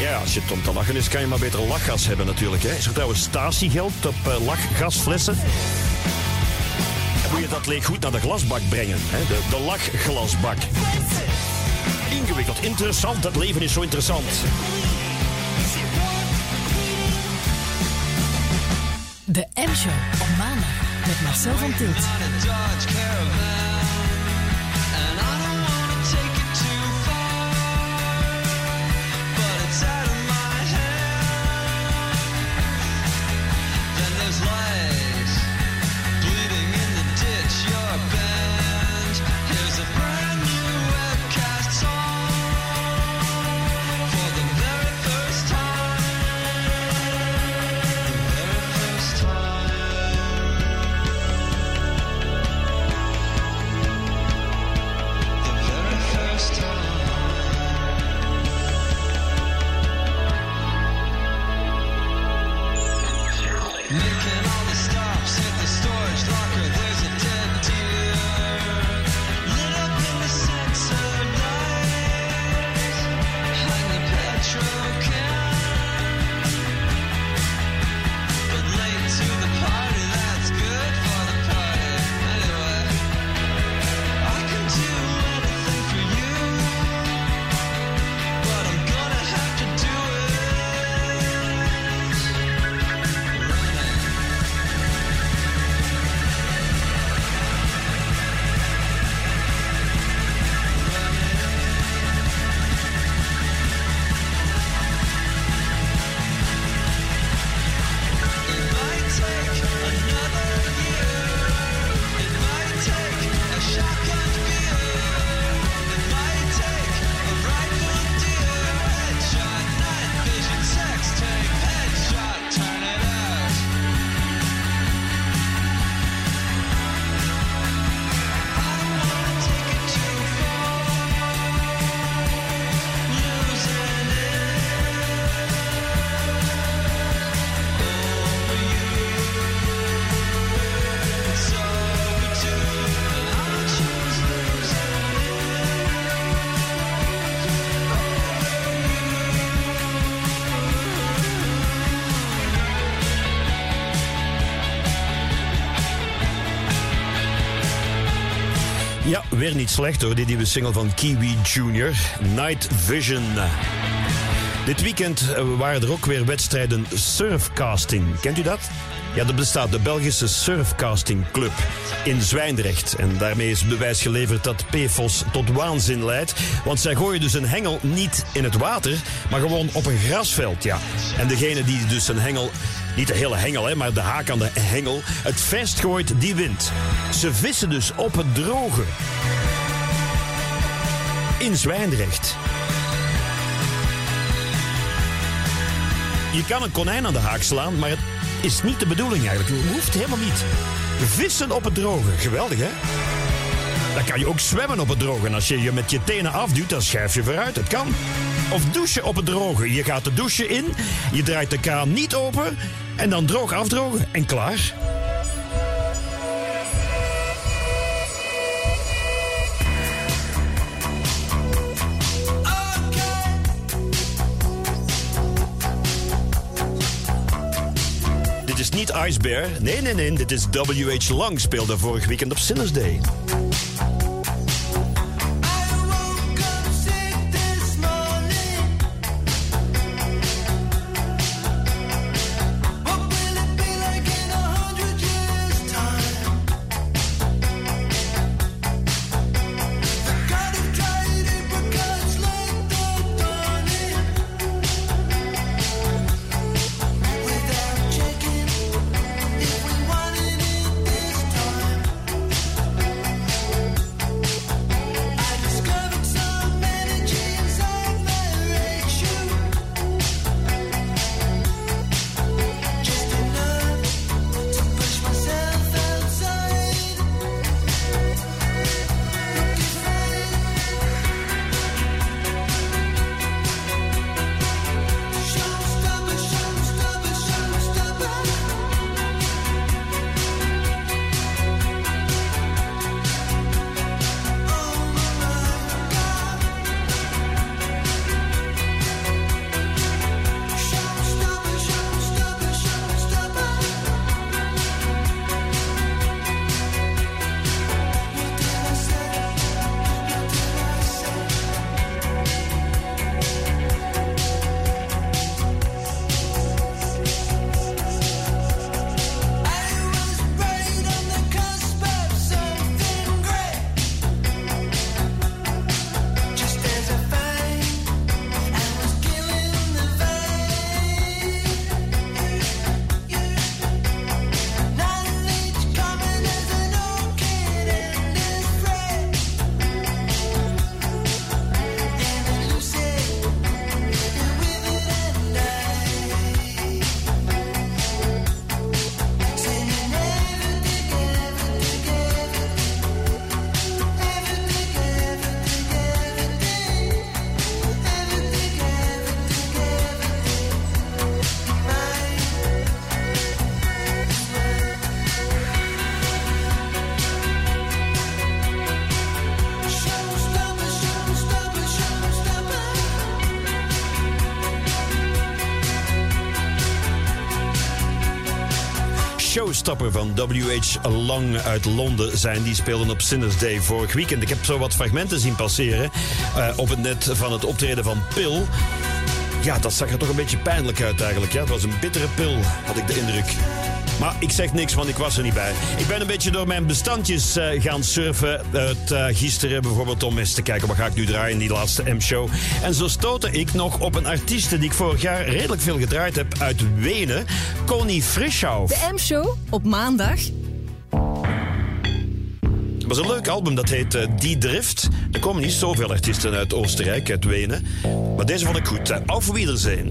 Ja, als je om te lachen is, kan je maar beter lachgas hebben natuurlijk. Hè. Is er trouwens statiegeld op eh, lachgasflessen? Dat leeg goed naar de glasbak brengen. Hè. De, de lachglasbak. Ingewikkeld, interessant. Het leven is zo interessant. De M-show op maandag met Marcel van Tilt. Weer niet slecht hoor, die nieuwe single van Kiwi Junior, Night Vision. Dit weekend eh, waren er ook weer wedstrijden surfcasting. Kent u dat? Ja, er bestaat de Belgische Surfcasting Club in Zwijndrecht. En daarmee is bewijs geleverd dat PFOS tot waanzin leidt. Want zij gooien dus een hengel niet in het water, maar gewoon op een grasveld. Ja. En degene die dus een hengel, niet de hele hengel, hè, maar de haak aan de hengel, het vest gooit, die wint. Ze vissen dus op het droge. In Zwijndrecht. Je kan een konijn aan de haak slaan, maar het is niet de bedoeling eigenlijk. Het hoeft helemaal niet. Vissen op het droge, geweldig hè? Dan kan je ook zwemmen op het droge. En als je je met je tenen afduwt, dan schuif je vooruit. Het kan. Of douchen op het droge. Je gaat de douche in, je draait de kraan niet open en dan droog afdrogen en klaar. Ice Bear. Nee, nee, nee. Dit is W.H. Lang speelde vorig weekend op Sinners Day. Showstopper van W.H. Long uit Londen zijn. Die speelden op Sinners Day vorig weekend. Ik heb zo wat fragmenten zien passeren eh, op het net van het optreden van Pil. Ja, dat zag er toch een beetje pijnlijk uit eigenlijk. Ja, het was een bittere pil, had ik de indruk. Maar ik zeg niks, want ik was er niet bij. Ik ben een beetje door mijn bestandjes eh, gaan surfen. Het, eh, gisteren bijvoorbeeld om eens te kijken wat ga ik nu draaien in die laatste M-show. En zo stootte ik nog op een artieste die ik vorig jaar redelijk veel gedraaid heb uit Wenen. Connie Frischhoff. De M-show op maandag. Het was een leuk album, dat heet eh, Die Drift. Er komen niet zoveel artiesten uit Oostenrijk, uit Wenen. Maar deze vond ik goed. Uh, Auf Wiedersehen.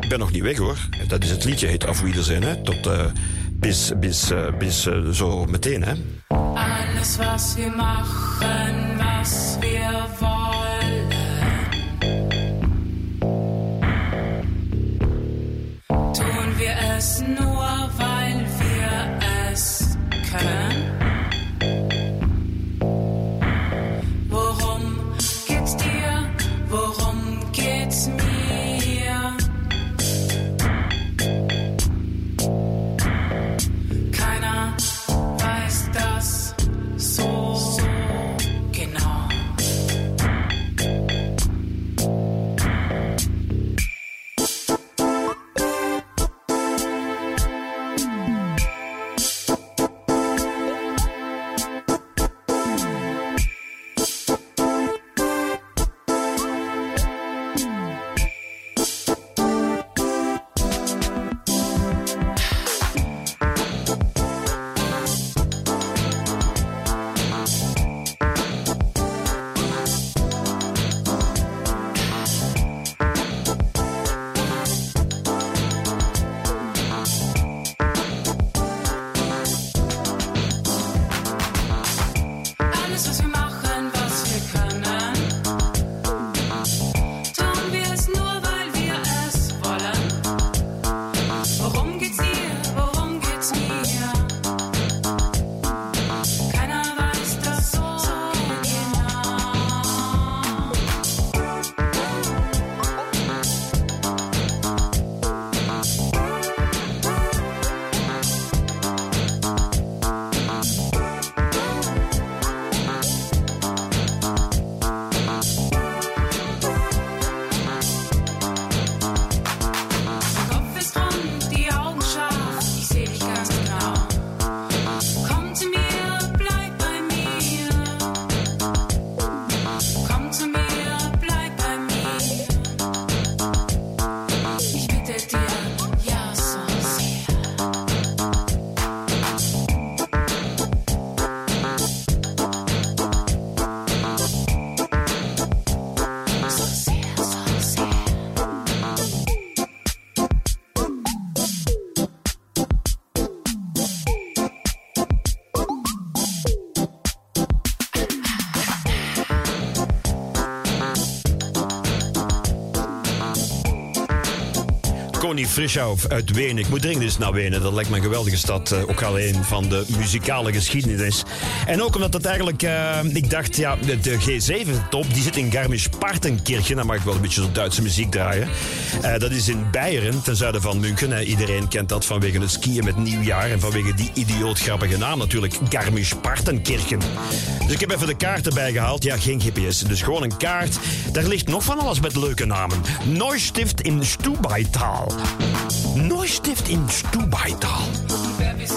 Ik ben nog niet weg hoor. Dat is het liedje, heet Auf Wiedersehen. Hè? Tot eh, bis, bis, eh, bis zo meteen. Hè? Alles, was wir machen, Connie Frischhoff uit Wenen. Ik moet dringend eens naar Wenen. Dat lijkt me een geweldige stad. eh, ook al een van de muzikale geschiedenis. En ook omdat het eigenlijk... eh, ik dacht, ja, de, de G7-top die zit in Garmisch-Partenkirchen. Dan mag ik wel een beetje zo Duitse muziek draaien. Eh, dat is in Beieren, ten zuiden van München. Iedereen kent dat vanwege het skiën met nieuwjaar. En vanwege die idioot grappige naam natuurlijk. Garmisch-Partenkirchen. Dus ik heb even de kaart erbij gehaald. Ja, geen GPS. Dus gewoon een kaart. Daar ligt nog van alles met leuke namen. Neustift in Stubaital. Neustift in Stubaital.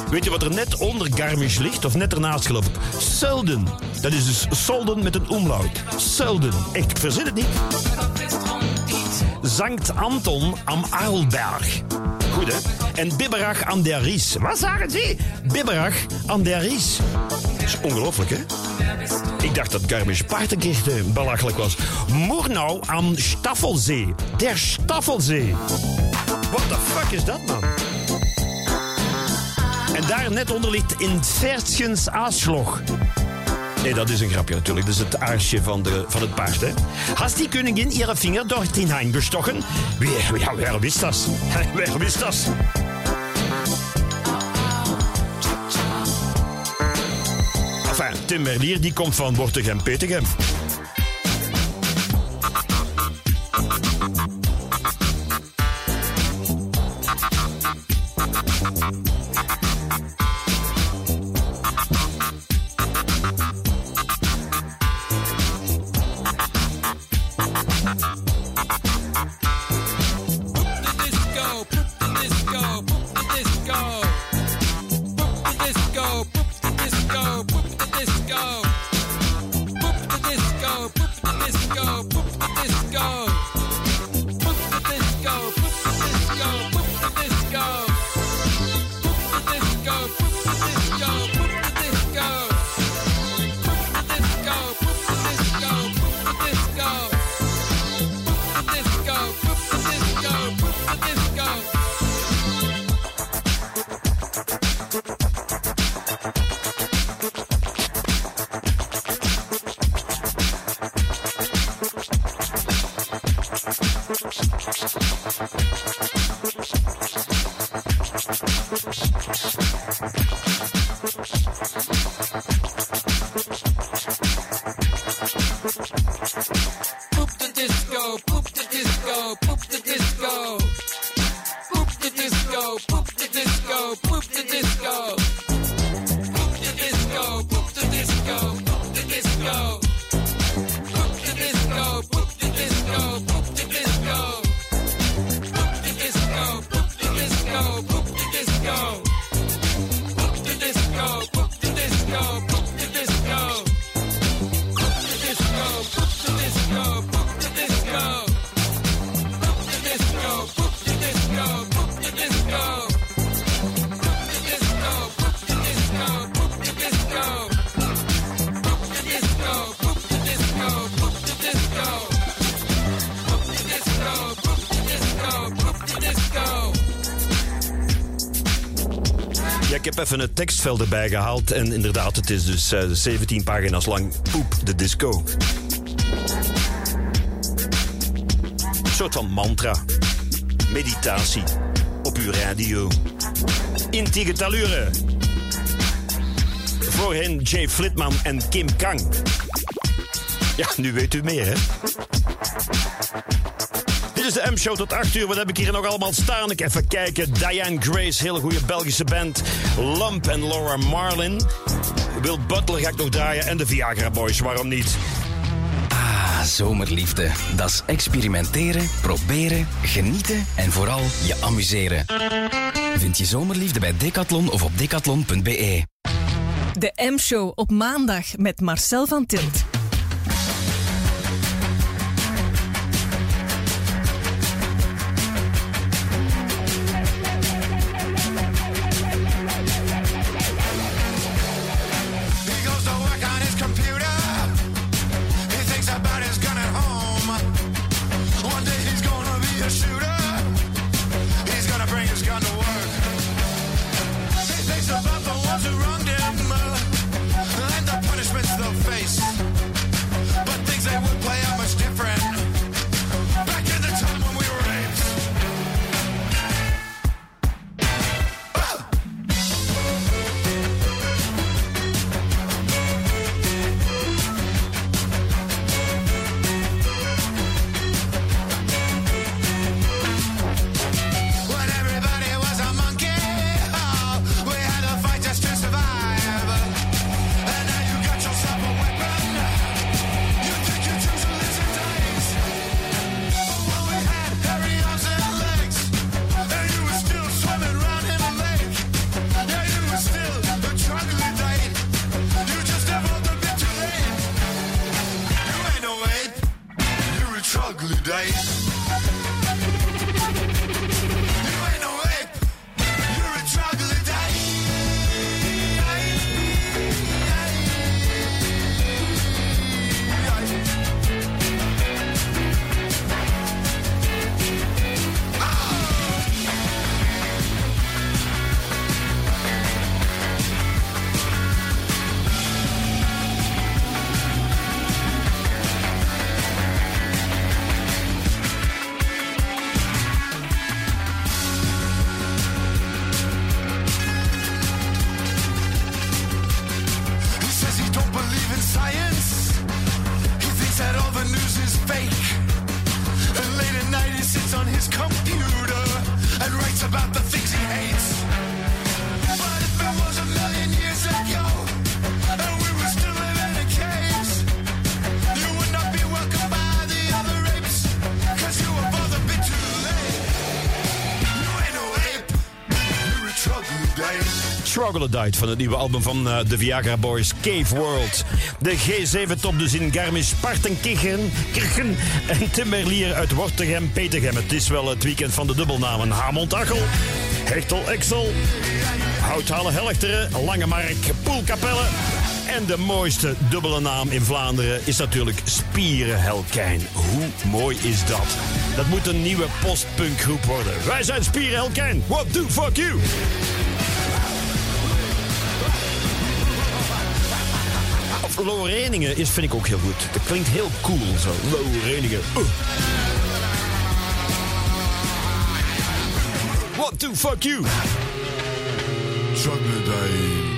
Weet je wat er net onder Garmisch ligt? Of net ernaast geloof ik? Selden. Dat is dus Solden met een omlaut. Selden. Echt, ik verzin het niet. Sankt Anton am Arlberg. Goed, hè? En Biberach aan der Ries. Wat zagen ze? Biberach aan der Ries. Dat is ongelooflijk, hè? Ik dacht dat Garmisch-Partenkirchen belachelijk was. Murnau am Staffelsee. Der Staffelsee. What the fuck is dat, man? En daar net onder ligt in Vertjens Aaslog. Nee, dat is een grapje natuurlijk. Dat is het aarsje van, de, van het paard, hè. Has die koningin ihre vinger dort hineingestochen? Wie, ja, wer wist das? Wer wist das? Tim Merlier die komt van Wortegem-Petegem. disco, disco. even het tekstveld erbij gehaald. En inderdaad, het is dus eh, 17 pagina's lang Poep de Disco. Een soort van mantra. Meditatie. Op uw radio. Intigetalure. Voorheen Jay Flitman en Kim Kang. Ja, nu weet u meer, hè? Dit is de M-show tot 8 uur. Wat heb ik hier nog allemaal staan? Ik even kijken. Diane Grace, hele goede Belgische band. Lump en Laura Marlin. Wil Butler ga ik nog draaien en de Viagra Boys, waarom niet? Ah, zomerliefde. Dat is experimenteren, proberen, genieten en vooral je amuseren. Vind je zomerliefde bij Decathlon of op decathlon.be. De M-show op maandag met Marcel van Tilt. Van het nieuwe album van eh, de Viagra Boys, Cave World. De G7-top dus in Garmisch-Partenkirchen Kirchen en Tim Merlier uit Wortegem, Petegem. Het is wel het weekend van de dubbelnamen Hamond-Achel, Hechtel-Exel, Houthalen-Helchteren, Langemark, Poelkapelle. En de mooiste dubbele naam in Vlaanderen is natuurlijk Spierenhelkijn. Hoe mooi is dat? Dat moet een nieuwe postpunkgroep worden. Wij zijn Spierenhelkijn. What the fuck you? Loreningen is, vind ik ook heel goed. Dat klinkt heel cool zo. Loreningen. Uh. What the fuck you? Troglodyte.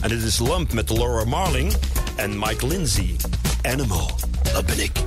En dit is Lump met Laura Marling en Mike Lindsay. Animal, dat ben ik.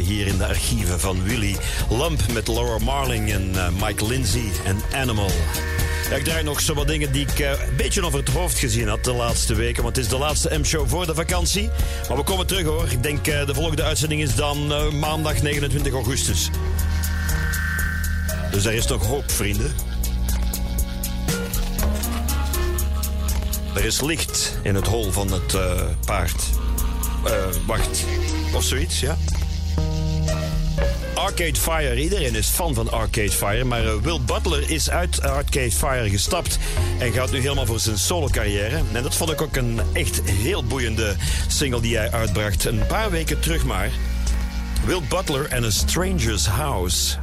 Hier in de archieven van Willy. Lump met Laura Marling en eh, Mike Lindsay en Animal. Ja, ik draai nog zo wat dingen die ik eh, een beetje over het hoofd gezien had de laatste weken. Want het is de laatste M-show voor de vakantie. Maar we komen terug hoor. Ik denk uh, de volgende uitzending is dan maandag 29 augustus. Dus er is nog hoop, vrienden. Er is licht in het hol van het paard. wacht. Of zoiets, ja? Arcade Fire. Iedereen is fan van Arcade Fire. Maar eh, Will Butler is uit Arcade Fire gestapt. En gaat nu helemaal voor zijn solo carrière. En dat vond ik ook een echt heel boeiende single die hij uitbracht. Een paar weken terug maar. Will Butler and a Stranger's House.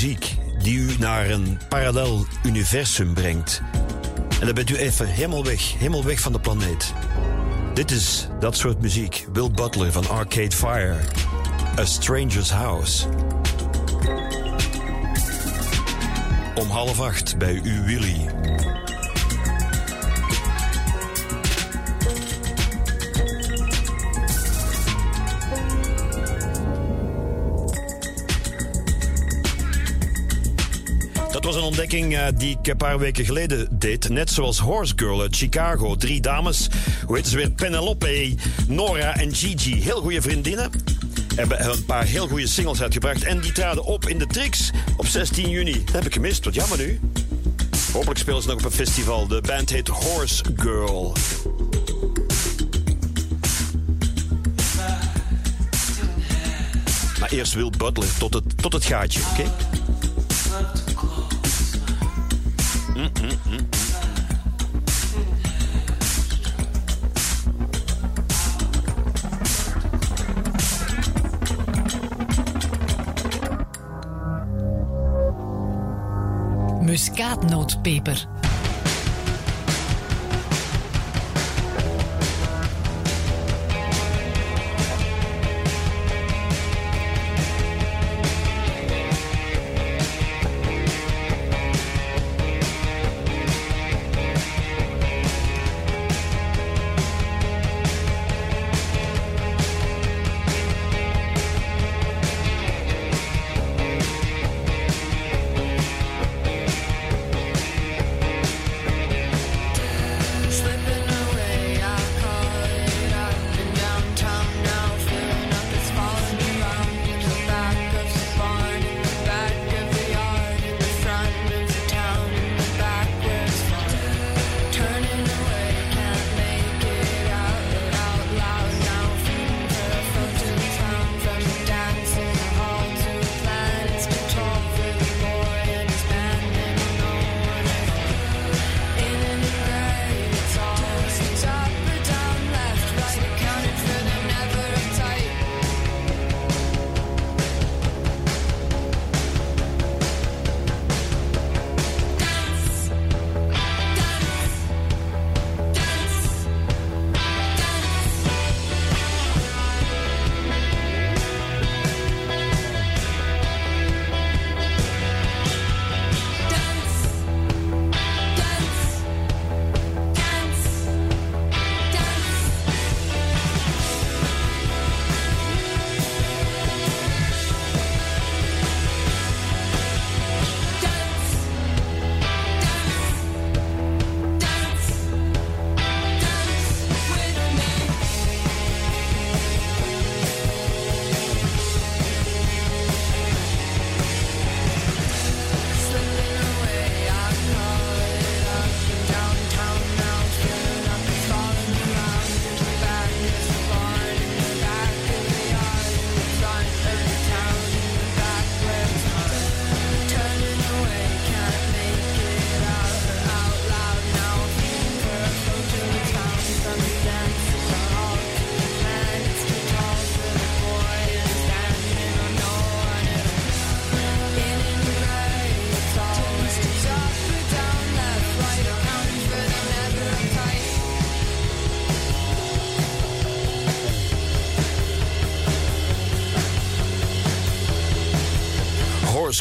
Muziek die u naar een parallel universum brengt. En dan bent u even helemaal weg, helemaal weg van de planeet. Dit is dat soort muziek. Will Butler van Arcade Fire. A Stranger's House. Om half acht bij u Willy. Eh, die ik een paar weken geleden deed. Net zoals Horse Girl uit Chicago. Drie dames, hoe heet ze weer? Penelope, Nora en Gigi. Heel goede vriendinnen. Hebben een paar heel goede singles uitgebracht. En die traden op in de Trix op 16 juni. Dat heb ik gemist, wat jammer nu. Hopelijk spelen ze nog op een festival. De band heet Horse Girl. Maar eerst Will Butler tot het, tot het gaatje, oké? Muskaatnootpeper.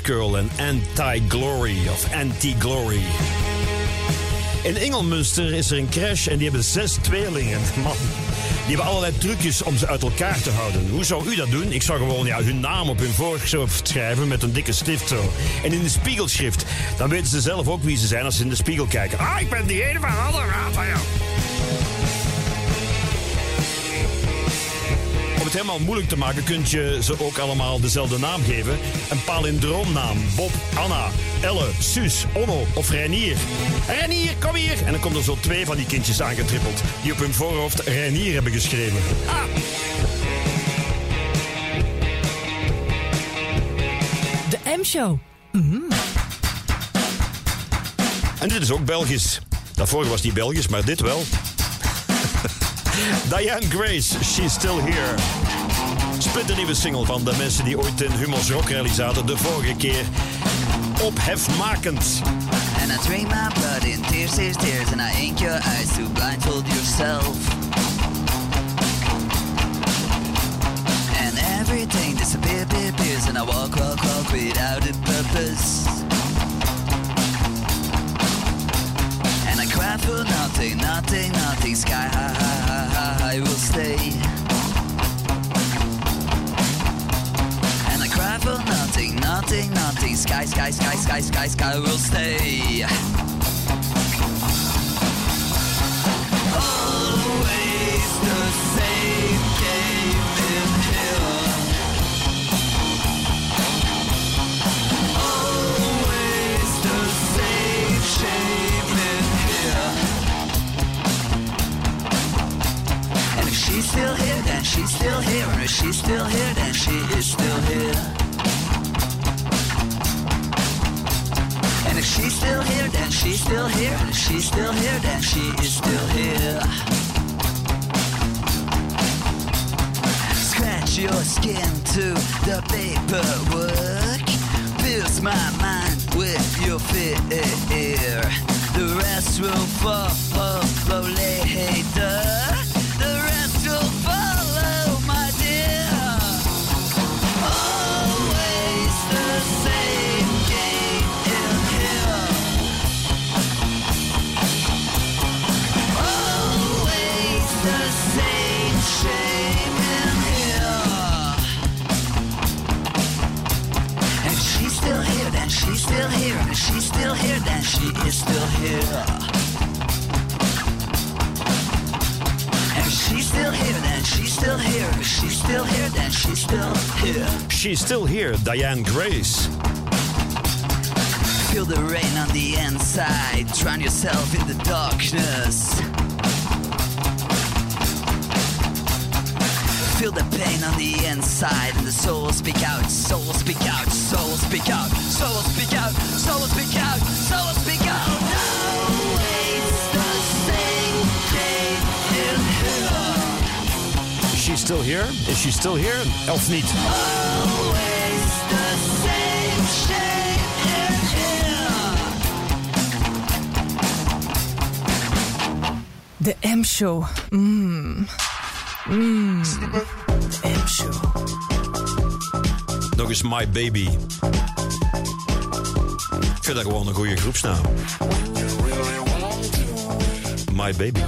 Girl en Anti-Glory of Anti-Glory. In Engelmunster is er een crash en die hebben zes tweelingen. Man, die hebben allerlei trucjes om ze uit elkaar te houden. Hoe zou u dat doen? Ik zou gewoon ja, hun naam op hun voorhoofd schrijven met een dikke stift zo. En in de spiegelschrift. Dan weten ze zelf ook wie ze zijn als ze in de spiegel kijken. Ah, ik ben die ene van Haddenraad van jou. Het helemaal moeilijk te maken, kun je ze ook allemaal dezelfde naam geven. Een palindroomnaam. Bob, Anna, Elle, Suus, Onno of Reinier. Reinier, kom hier! En dan komt er zo twee van die kindjes aangetrippeld. Die op hun voorhoofd Reinier hebben geschreven. Ah! De M-show. En dit is ook Belgisch. Daarvoor was die Belgisch, maar dit wel. Diane Grace, She's Still Here. Splinternieuwe single van de mensen die ooit in Hummels Rock Rally zaten. De vorige keer ophefmakend. And I drink my blood in tears, tears, tears, and I ink your eyes to blindfold yourself. And everything disappears, disappears, and I walk, walk, walk without a purpose. And I cry for nothing, nothing, nothing. Sky high, high, high, high, high will stay. For nothing, nothing, nothing. Sky, sky, sky, sky, sky, sky will stay. Always the same game in here. Always the same shame in here. And if she's still here, then she's still here. And if she's still here, then she is still here. If she's still here, then she's still here. And if she's still here, then she is still here. Scratch your skin to the paperwork. Pierce my mind with your fear. The rest will follow later. The still here. And if she's still here, then she is still here. And she's still here, then she's still here. She's still here, then she's still here. She's still here, Diane Grace. Feel the rain on the inside. Drown yourself in the darkness. Feel the pain on the inside, and the soul speak out, soul speak out, soul speak out, soul speak out, soul speak out, soul speak out. Always the same game in here. Is she still here? Is she still here? Of niet? Always the same shame in here. De M-show. Mmm. De M-show. Nog eens My Baby. Ik vind dat gewoon een goede groepsnaam. My Baby.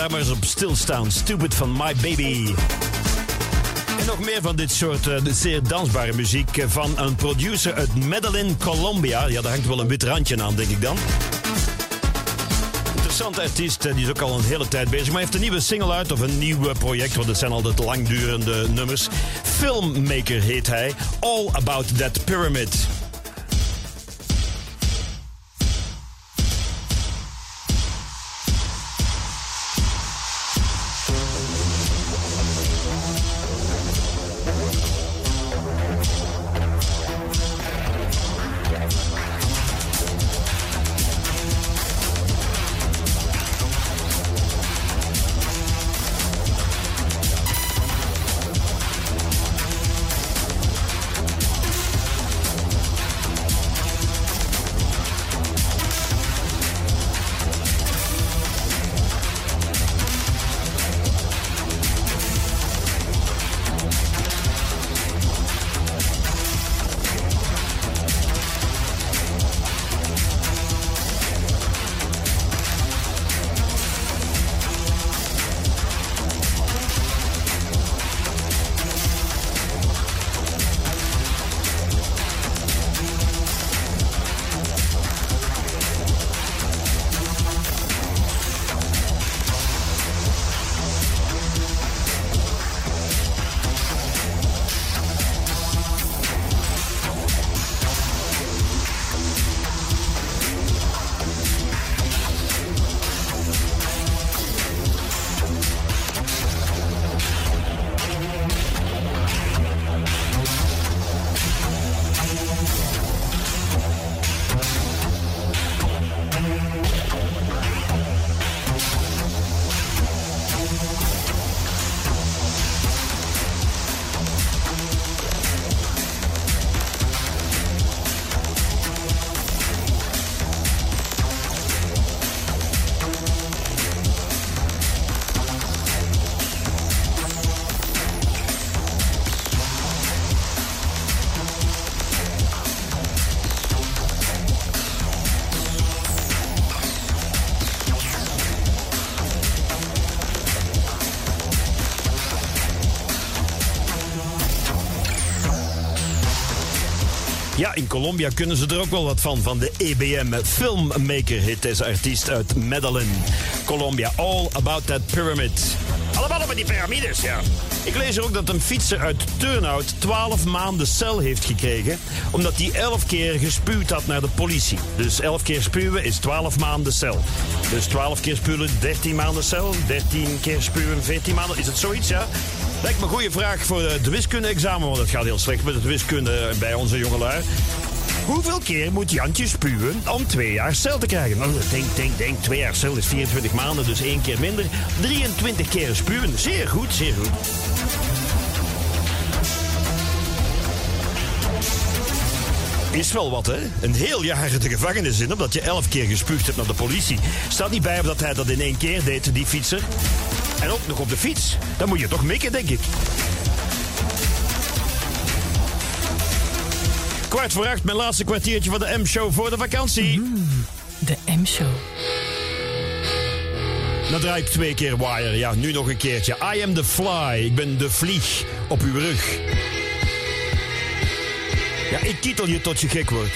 Daar maar eens op stilstaan. Stupid van My Baby. En nog meer van dit soort eh, zeer dansbare muziek eh, van een producer uit Medellin, Colombia. Ja, daar hangt wel een wit randje aan, denk ik dan. Interessante artiest, eh, die is ook al een hele tijd bezig. Maar heeft een nieuwe single uit of een nieuw project, want het zijn altijd langdurende nummers. Filmmaker heet hij. All About That Pyramid. In Colombia kunnen ze er ook wel wat van. Van de EBM Filmmaker hit deze artiest uit Medellin. Colombia, All About That Pyramid. Allemaal over die piramides, ja. Ik lees er ook dat een fietser uit Turnhout 12 maanden cel heeft gekregen. Omdat hij 11 keer gespuwd had naar de politie. Dus 11 keer spuwen is 12 maanden cel. Dus 12 keer spuwen, 13 maanden cel. 13 keer spuwen, 14 maanden. Is het zoiets, ja? Lijkt me een goede vraag voor het wiskunde-examen, want het gaat heel slecht met het wiskunde bij onze jongelui. Hoeveel keer moet Jantje spuwen om twee jaar cel te krijgen? Nou, denk, denk, denk. Twee jaar cel is 24 maanden, dus één keer minder. 23 keer spuwen. Zeer goed, zeer goed. Is wel wat, hè? Een heel jaar de gevangenis in, omdat je elf keer gespuugd hebt naar de politie. Staat niet bij dat hij dat in één keer deed, die fietser. En ook nog op de fiets. Dan moet je toch mikken, denk ik. Kwart voor acht, mijn laatste kwartiertje van de M-show voor de vakantie. De M-show. Draai ik twee keer wire. Ja, nu nog een keertje. I am the fly. Ik ben de vlieg op uw rug. Ja, ik titel je tot je gek wordt.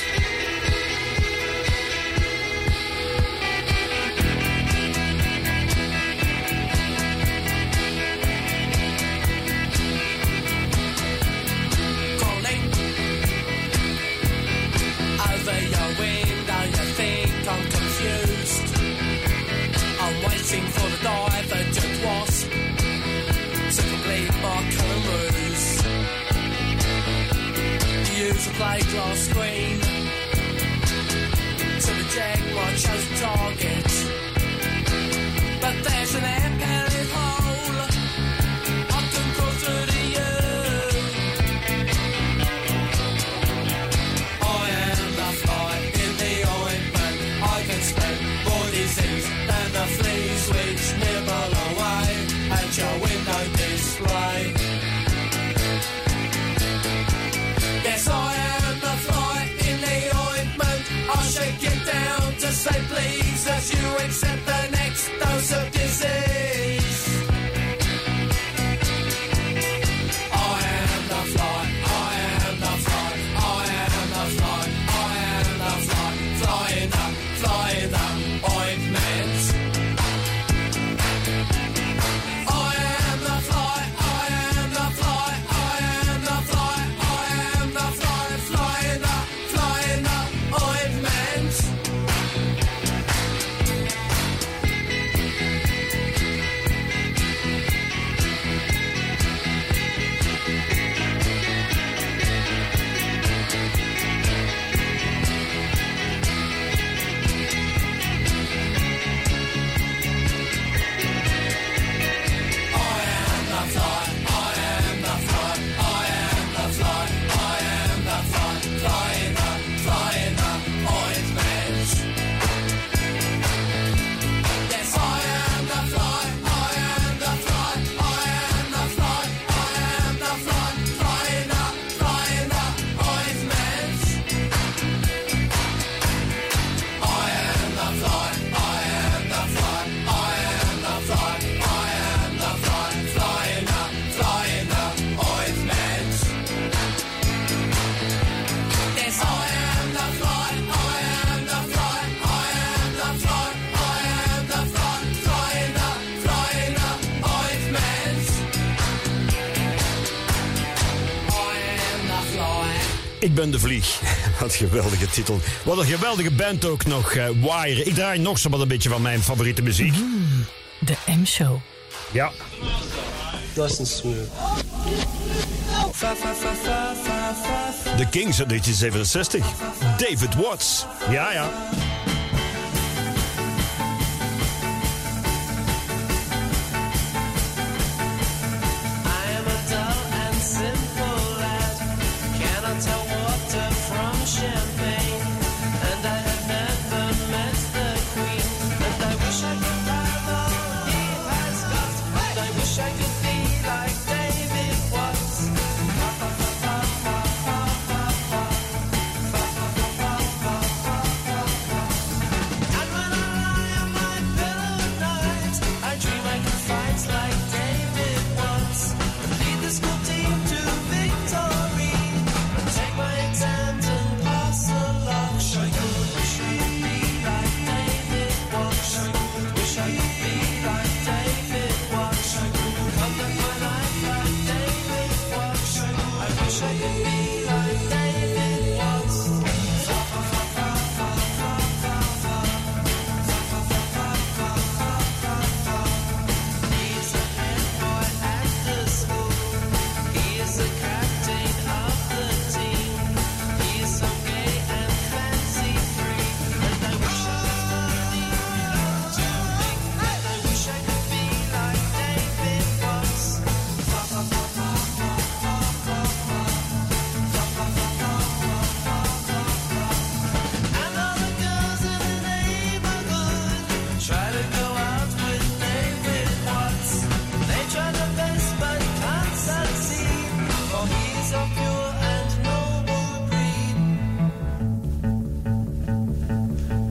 Ik ben de vlieg. Wat een geweldige titel. Wat een geweldige band ook nog. eh, Wire. Ik draai nog zo wat een beetje van mijn favoriete muziek. De M-show. Ja. Nice and smooth. De Kings uit 1967. David Watts. Ja, ja.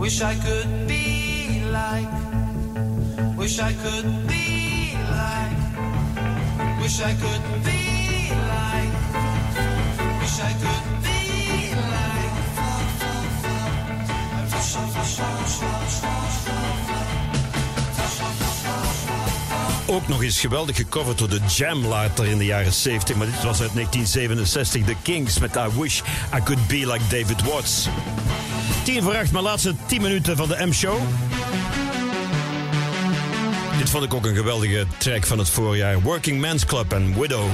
Wish I could be like. Wish I could be like. Wish I could be like. Wish I could be like. Ook nog eens geweldig gecoverd door de Jam later in de jaren 70. Maar dit was uit 1967. The Kings met I Wish I Could Be Like David Watts. 10 voor 8, mijn laatste 10 minuten van de M-show. Dit vond ik ook een geweldige track van het voorjaar. Working Men's Club en Widow.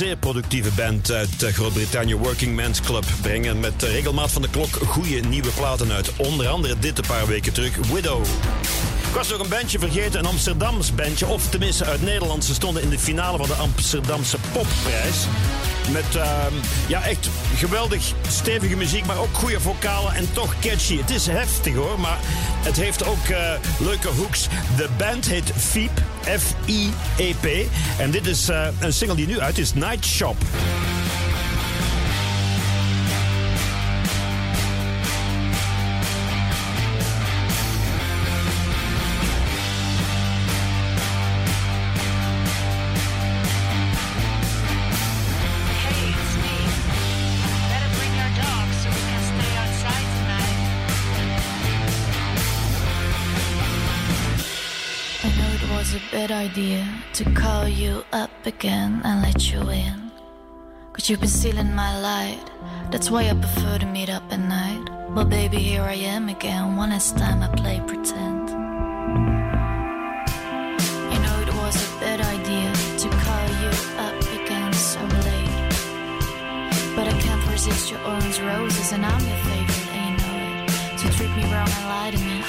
Zeer productieve band uit eh, Groot-Brittannië, Working Men's Club. Brengen met regelmaat van de klok goede nieuwe platen uit. Onder andere dit een paar weken terug, Widow. Ik was nog een bandje vergeten, een Amsterdams bandje. Of tenminste uit Nederland. Ze stonden in de finale van de Amsterdamse Popprijs. Met ehm, ja, echt geweldig stevige muziek, maar ook goede vocalen en toch catchy. Het is heftig hoor, maar het heeft ook eh, leuke hooks. De band heet Fiep, F-I-E-P. En dit is eh, een single die nu uit is, Night Shop. Idea to call you up again and let you in. Cause you've been stealing my light. That's why I prefer to meet up at night. But baby, here I am again. One last time I play pretend. I know it was a bad idea to call you up again so late. But I can't resist your orange roses, and I'm your favorite, and you know it. So treat me wrong and lie to me.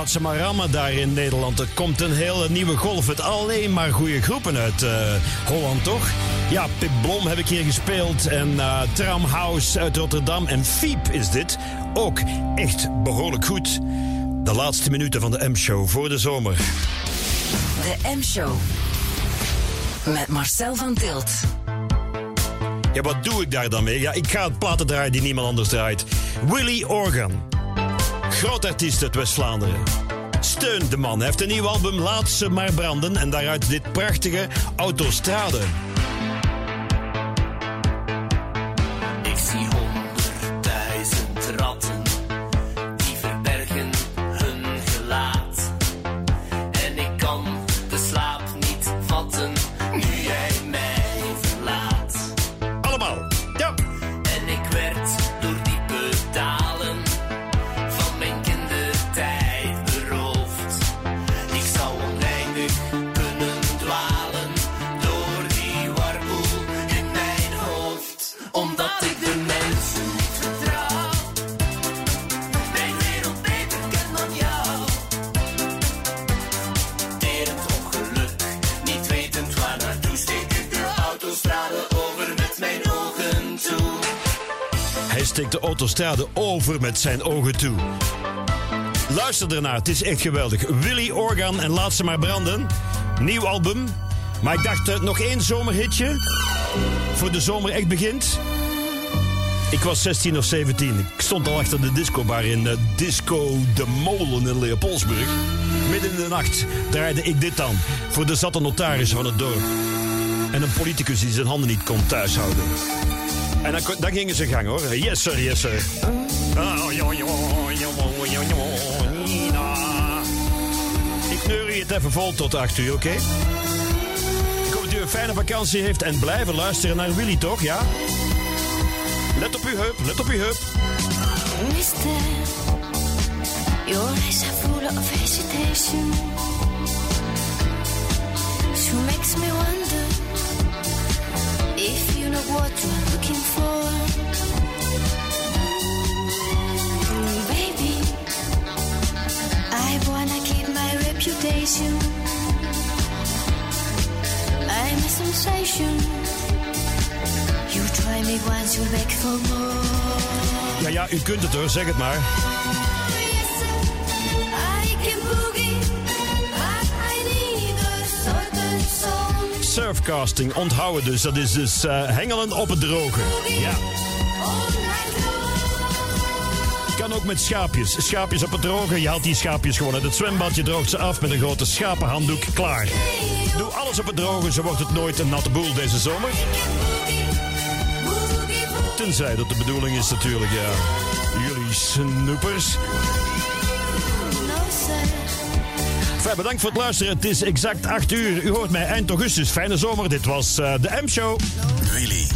Laat ze maar rammen daar in Nederland. Er komt een hele nieuwe golf. Het alleen maar goede groepen uit eh, Holland, toch? Ja, Pip Blom heb ik hier gespeeld. En eh Tramhouse uit Rotterdam. En Fiep is dit. Ook echt behoorlijk goed. De laatste minuten van de M-show voor de zomer. De M-show. Met Marcel van Tilt. Ja, wat doe ik daar dan mee? Ja, ik ga het platen draaien die niemand anders draait. Willy Organ. Groot artiest uit West-Vlaanderen. Steun de man. Heeft een nieuw album, Laat ze maar branden. En daaruit dit prachtige Autostrade. Over met zijn ogen toe. Luister ernaar, het is echt geweldig. Willy Organ en Laat ze maar branden. Nieuw album. Maar ik dacht, eh, nog één zomerhitje. Voor de zomer echt begint. Ik was 16 of 17. Ik stond al achter de discobar in eh, Disco De Molen in Leopoldsburg. Midden in de nacht draaide ik dit dan. Voor de zatte notaris van het dorp. En een politicus die zijn handen niet kon thuishouden. En dan, dan gingen ze gang hoor. Yes sir, yes sir. Ah. Ik neur je het even vol tot 8 uur, oké? Ik hoop dat u een fijne vakantie heeft en blijven luisteren naar Willy, toch? Ja? Let op uw heup, let op uw heup. Mister, your eyes are full of hesitation. She makes me wonder if you know what reputation. I'm a sensation. You try me once, you'll beg for more. Ja, ja, u kunt het hoor, zeg het maar. Surfcasting, onthouden dus. Dat is dus eh, hengelen op het droge. Ja. Ook met schaapjes. Schaapjes op het droge. Je haalt die schaapjes gewoon uit het zwembad. Je droogt ze af met een grote schapenhanddoek. Klaar. Doe alles op het droge, zo wordt het nooit een natte boel deze zomer. Tenzij dat de bedoeling is natuurlijk, ja. Jullie snoepers. Fijn, bedankt voor het luisteren. Het is exact 8 uur. U hoort mij eind augustus. Fijne zomer. Dit was eh, de M-show. Willy.